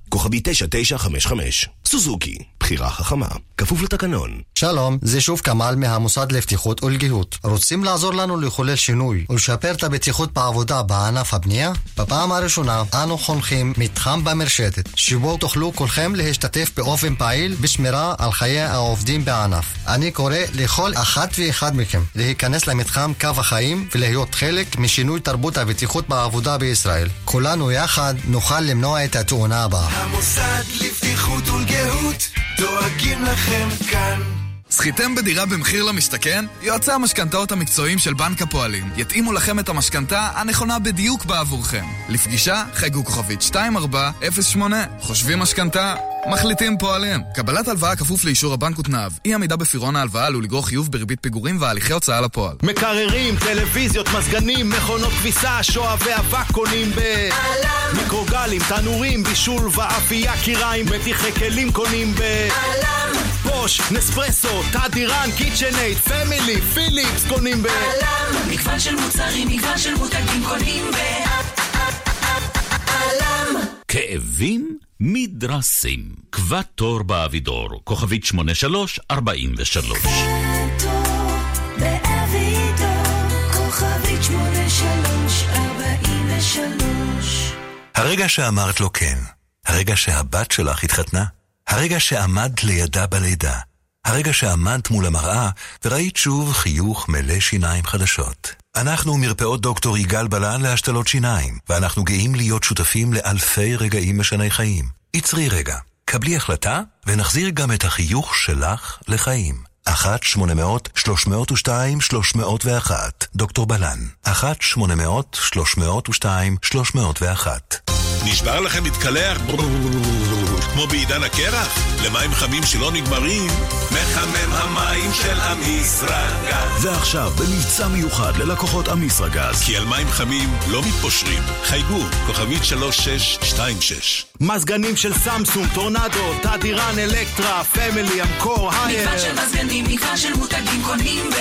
כוכבי 9955, סוזוקי, בחירה חכמה, כפוף לתקנון. שלום, זה שוב כמאל מהמוסד לבטיחות ולגיהות. רוצים לעזור לנו לחולל שינוי ולשפר את הבטיחות בעבודה בענף הבנייה? בפעם הראשונה אנו חונכים מתחם במרשתת, שבו תוכלו כולכם להשתתף באופן פעיל בשמירה על חיי העובדים בענף. אני קורא לכל אחת ואחד מכם להיכנס למתחם קו החיים ולהיות חלק משינוי תרבות הבטיחות בעבודה בישראל. כולנו יחד נוכל למנוע את התאונה הבאה. המוסד לבטיחות ולגהות דואגים לכם כאן. זכיתם בדירה במחיר למשתכן? יועצי המשכנתאות המקצועיים של בנק הפועלים יתאימו לכם את המשכנתה הנכונה בדיוק בעבורכם. לפגישה, חייגו כוכבית 2408. חושבים משכנתה? מחליטים פועלים. קבלת הלוואה כפוף לאישור הבנק ותנאיו. אי עמידה בפירעון ההלוואה עלול לגרור חיוב בריבית פיגורים והליכי הוצאה לפועל. מקררים, טלוויזיות, מזגנים, מכונות כביסה, שואבי אבק קונים ב... עלם! מיקרוגלים, תנורים, בישול ואפייה, כיריים, מדיחי כלים קונים ב... עלם! בוש, נספרסו, טאדירן, קיצ'נייט, פמילי, פיליפס קונים ב... עלם! מגוון של מוצרים, מגוון של מותגים קונים ב... עלם! כאבים? מדרסים. קבע תור באבידור, כוכבית 8343. הרגע שאמרת לו כן, הרגע שהבת שלך התחתנה, הרגע שעמדת לידה בלידה, הרגע שעמדת מול המראה וראית שוב חיוך מלא שיניים חדשות. אנחנו מרפאות דוקטור יגאל בלן להשתלות שיניים, ואנחנו גאים להיות שותפים לאלפי רגעים משני חיים. עצרי רגע, קבלי החלטה ונחזיר גם את החיוך שלך לחיים. 1-800-302-301 דוקטור בלן 1-800-302-301 נשבר לכם להתקלח? כמו בעידן הקרח? למים חמים שלא נגמרים? מחמם המים של אמיסרגז. ועכשיו, במבצע מיוחד ללקוחות אמיסרגז. כי על מים חמים לא מתפשרים. חייגו, כוכבית 3626. מזגנים של סמסונג, טורנדו, טאדירן, אלקטרה, פמילי, אמקור, הייר. מגוון של מזגנים, מגוון של מותגים קונים ב...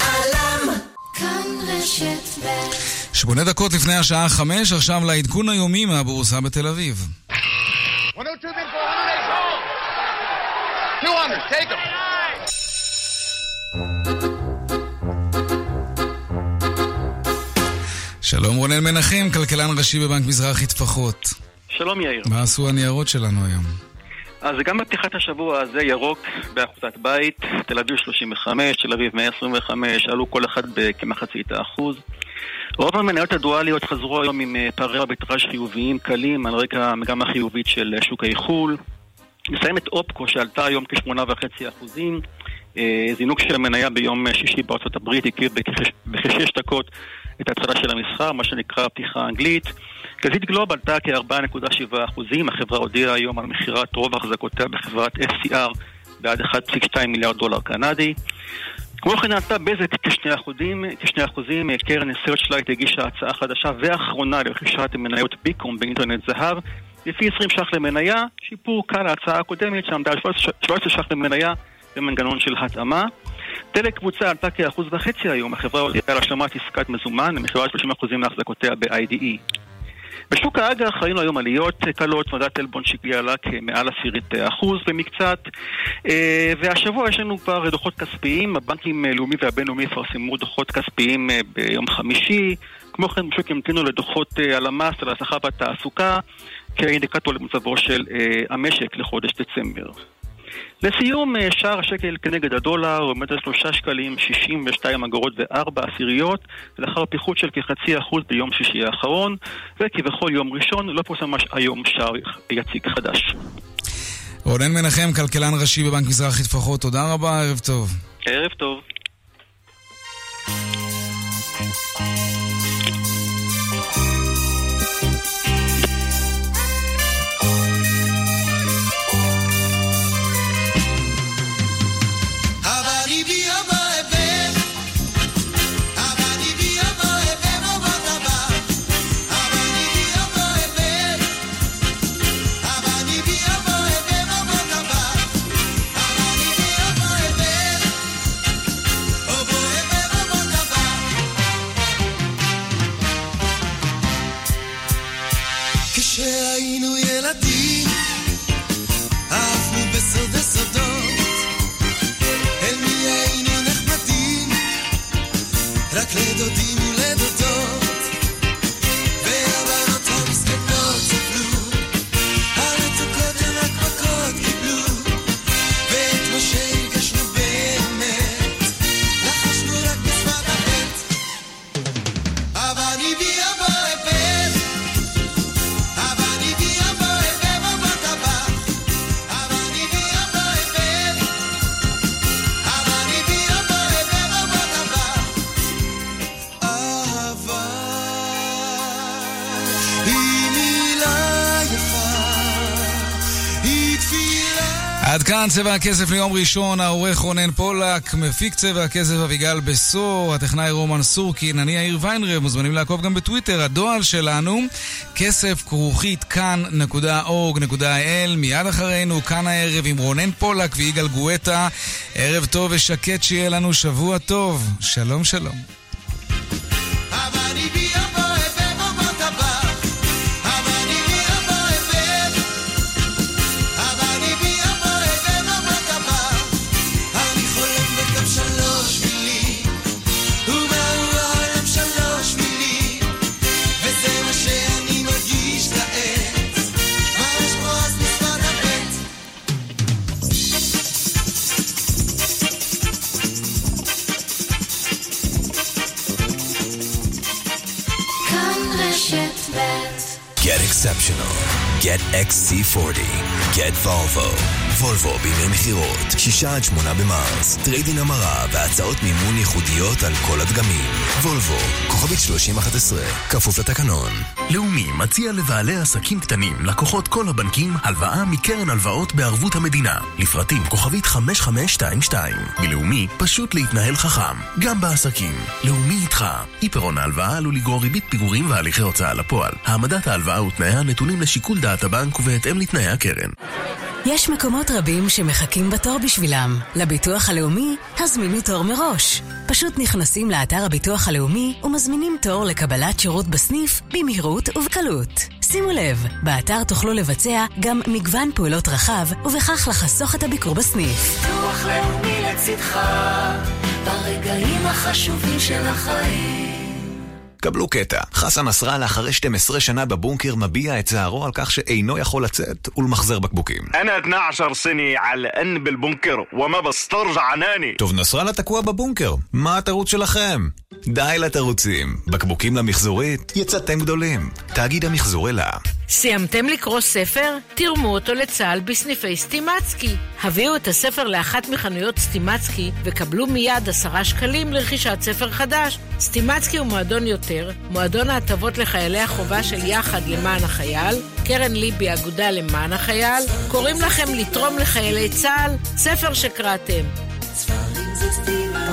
עלם! כאן רשת ב' שמונה דקות לפני השעה חמש, עכשיו לעדכון היומי מהבורסה בתל אביב. 200, take them. שלום רונן מנחם, כלכלן ראשי בבנק מזרחי טפחות. שלום יאיר. מה עשו הניירות שלנו היום? אז גם בפתיחת השבוע הזה ירוק באחוזת בית, תל אביב 35, תל אביב 125, עלו כל אחד בכמחצית האחוז. רוב המניות הדואליות חזרו היום עם פערי ארביטראז' חיוביים קלים על רקע המגמה החיובית של שוק האיחול. מסיימת אופקו שעלתה היום כ-8.5 אחוזים. זינוק של המניה ביום שישי בארצות הברית הכיר בכשש דקות את ההתחלה של המסחר, מה שנקרא פתיחה אנגלית. גזית גלוב עלתה כ-4.7 אחוזים, החברה הודיעה היום על מכירת רוב החזקותיה בחברת FCR בעד 1.2 מיליארד דולר קנדי. כמו כן עלתה בזק כשני אחוזים, כשני אחוזים, קרן סרצ'לייט הגישה הצעה חדשה ואחרונה לרכישת מניות בי קום מאינטרנט זהב לפי 20 ש"ח למניה, שיפור קל להצעה הקודמת שעמדה על 13 ש"ח למניה במנגנון של התאמה. דלק קבוצה עלתה כאחוז וחצי היום, החברה הודיעה על השלמת עסקת מזומן למכירת 30% מהחזקותיה ב-IDE. בשוק האג"ח ראינו היום עליות קלות, מדד טלבון שקלי עלה כמעל עשירית אחוז במקצת והשבוע יש לנו כבר דוחות כספיים, הבנקים הלאומי והבינלאומי יפרסמו דוחות כספיים ביום חמישי כמו כן בשוק ימתינו לדוחות הלמ"ס על השכר והתעסוקה כאינדיקטור למצבו של המשק לחודש דצמבר. לסיום, שער השקל כנגד הדולר עומד על שלושה שקלים, 62 אגורות וארבע עשיריות, לאחר פיחות של כחצי אחוז ביום שישי האחרון, וכבכל יום ראשון לא פורסם היום שער יציג חדש. רונן מנחם, כלכלן ראשי בבנק מזרחי טפחות, תודה רבה, ערב טוב. ערב טוב. כשהיינו ילדים, אהבנו בסודי סודות, אל מי היינו נחמדים, רק לדודים צבע הכסף ליום ראשון, העורך רונן פולק, מפיק צבע הכסף אביגל בסור, הטכנאי רומן סורקין, אני יאיר ויינרב, מוזמנים לעקוב גם בטוויטר, הדואל שלנו, כסף כרוכית כאן.org.il, מיד אחרינו, כאן הערב עם רונן פולק ויגאל גואטה, ערב טוב ושקט שיהיה לנו שבוע טוב, שלום שלום. Get exceptional. Get XC40. Get Volvo. וולבו בימי מכירות, 6 עד 8 במרס, טריידין המרה והצעות מימון ייחודיות על כל הדגמים. וולבו, כוכבית 3011, כפוף לתקנון. לאומי מציע לבעלי עסקים קטנים, לקוחות כל הבנקים, הלוואה מקרן הלוואות בערבות המדינה. לפרטים כוכבית 5522. מלאומי, פשוט להתנהל חכם, גם בעסקים. לאומי איתך. אי פירעון ההלוואה עלול לגרור ריבית פיגורים והליכי הוצאה לפועל. העמדת ההלוואה ותנאיה נתונים לשיקול דעת הבנק ובהתאם לתנאי הקרן. יש מקומות רבים שמחכים בתור בשבילם. לביטוח הלאומי, הזמינו תור מראש. פשוט נכנסים לאתר הביטוח הלאומי ומזמינים תור לקבלת שירות בסניף במהירות ובקלות. שימו לב, באתר תוכלו לבצע גם מגוון פעולות רחב, ובכך לחסוך את הביקור בסניף. ביטוח לאומי לצדך, ברגעים החשובים של החיים. קבלו קטע. חסן נסראללה אחרי 12 שנה בבונקר מביע את צערו על כך שאינו יכול לצאת ולמחזר בקבוקים. טוב, נסראללה תקוע בבונקר, מה התירוץ שלכם? די לתירוצים, בקבוקים למחזורית יצאתם גדולים. תאגיד המחזור אלה. סיימתם לקרוא ספר? תרמו אותו לצה"ל בסניפי סטימצקי. הביאו את הספר לאחת מחנויות סטימצקי וקבלו מיד עשרה שקלים לרכישת ספר חדש. סטימצקי הוא מועדון יותר, מועדון ההטבות לחיילי החובה של יחד למען החייל, קרן ליבי אגודה למען החייל, קוראים לכם לתרום לחיילי צה"ל, ספר שקראתם.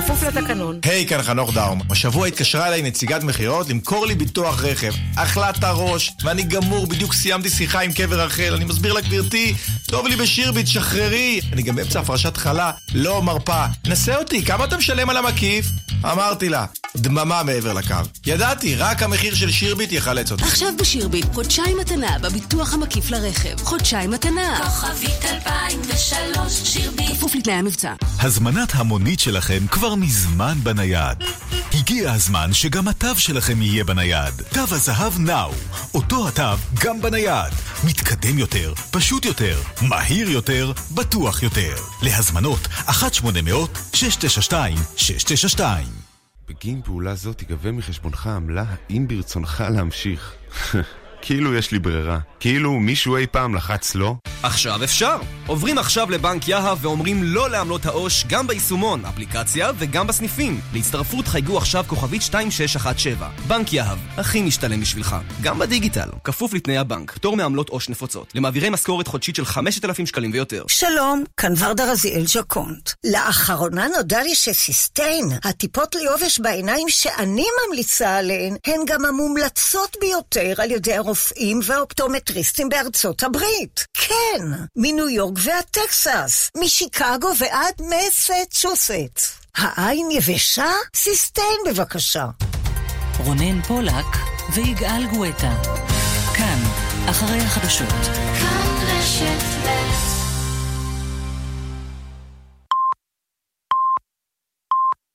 כפוף לתקנון. היי, כאן חנוך דאום. השבוע התקשרה אליי נציגת מכירות למכור לי ביטוח רכב. אכלת הראש, ואני גמור, בדיוק סיימתי שיחה עם קבר רחל. אני מסביר לה, גברתי, טוב לי בשירביט, שחררי. אני גם באמצע הפרשת חלה, לא מרפה. נסה אותי, כמה אתה משלם על המקיף? אמרתי לה, דממה מעבר לקו. ידעתי, רק המחיר של שירביט יחלץ אותי. עכשיו בשירביט, חודשיים מתנה בביטוח המקיף לרכב. חודשיים מתנה. כוכבית 2003, שירביט. כפוף לתנאי המבצע. הזמנת המונית שלכם כבר מזמן בנייד. הגיע הזמן שגם התו שלכם יהיה בנייד. תו הזהב נאו. אותו התו גם בנייד. מתקדם יותר, פשוט יותר, מהיר יותר, בטוח יותר. להזמנות 1-800-692-692 בגין פעולה זו תיגבה מחשבונך עמלה האם ברצונך להמשיך. [laughs] כאילו יש לי ברירה. כאילו מישהו אי פעם לחץ לא? עכשיו אפשר! עוברים עכשיו לבנק יהב ואומרים לא לעמלות העו"ש גם ביישומון, אפליקציה וגם בסניפים. להצטרפות חייגו עכשיו כוכבית 2617. בנק יהב, הכי משתלם בשבילך. גם בדיגיטל, כפוף לתנאי הבנק, פטור מעמלות עו"ש נפוצות. למעבירי משכורת חודשית של 5,000 שקלים ויותר. שלום, כאן ורדה רזיאל ז'קונט. לאחרונה נודע לי שסיסטיין, הטיפות ליובש בעיניים שאני ממליצה עליהן, הן גם המומלצות ביותר על ידי הרופאים והאופטומטריסטים בארצות הברית. כן, מניו יורק ועד טקסס, משיקגו ועד מסצ'וסט. העין יבשה? סיסטיין בבקשה. רונן פולק ויגאל גואטה. כאן, אחרי החדשות. כאן רשת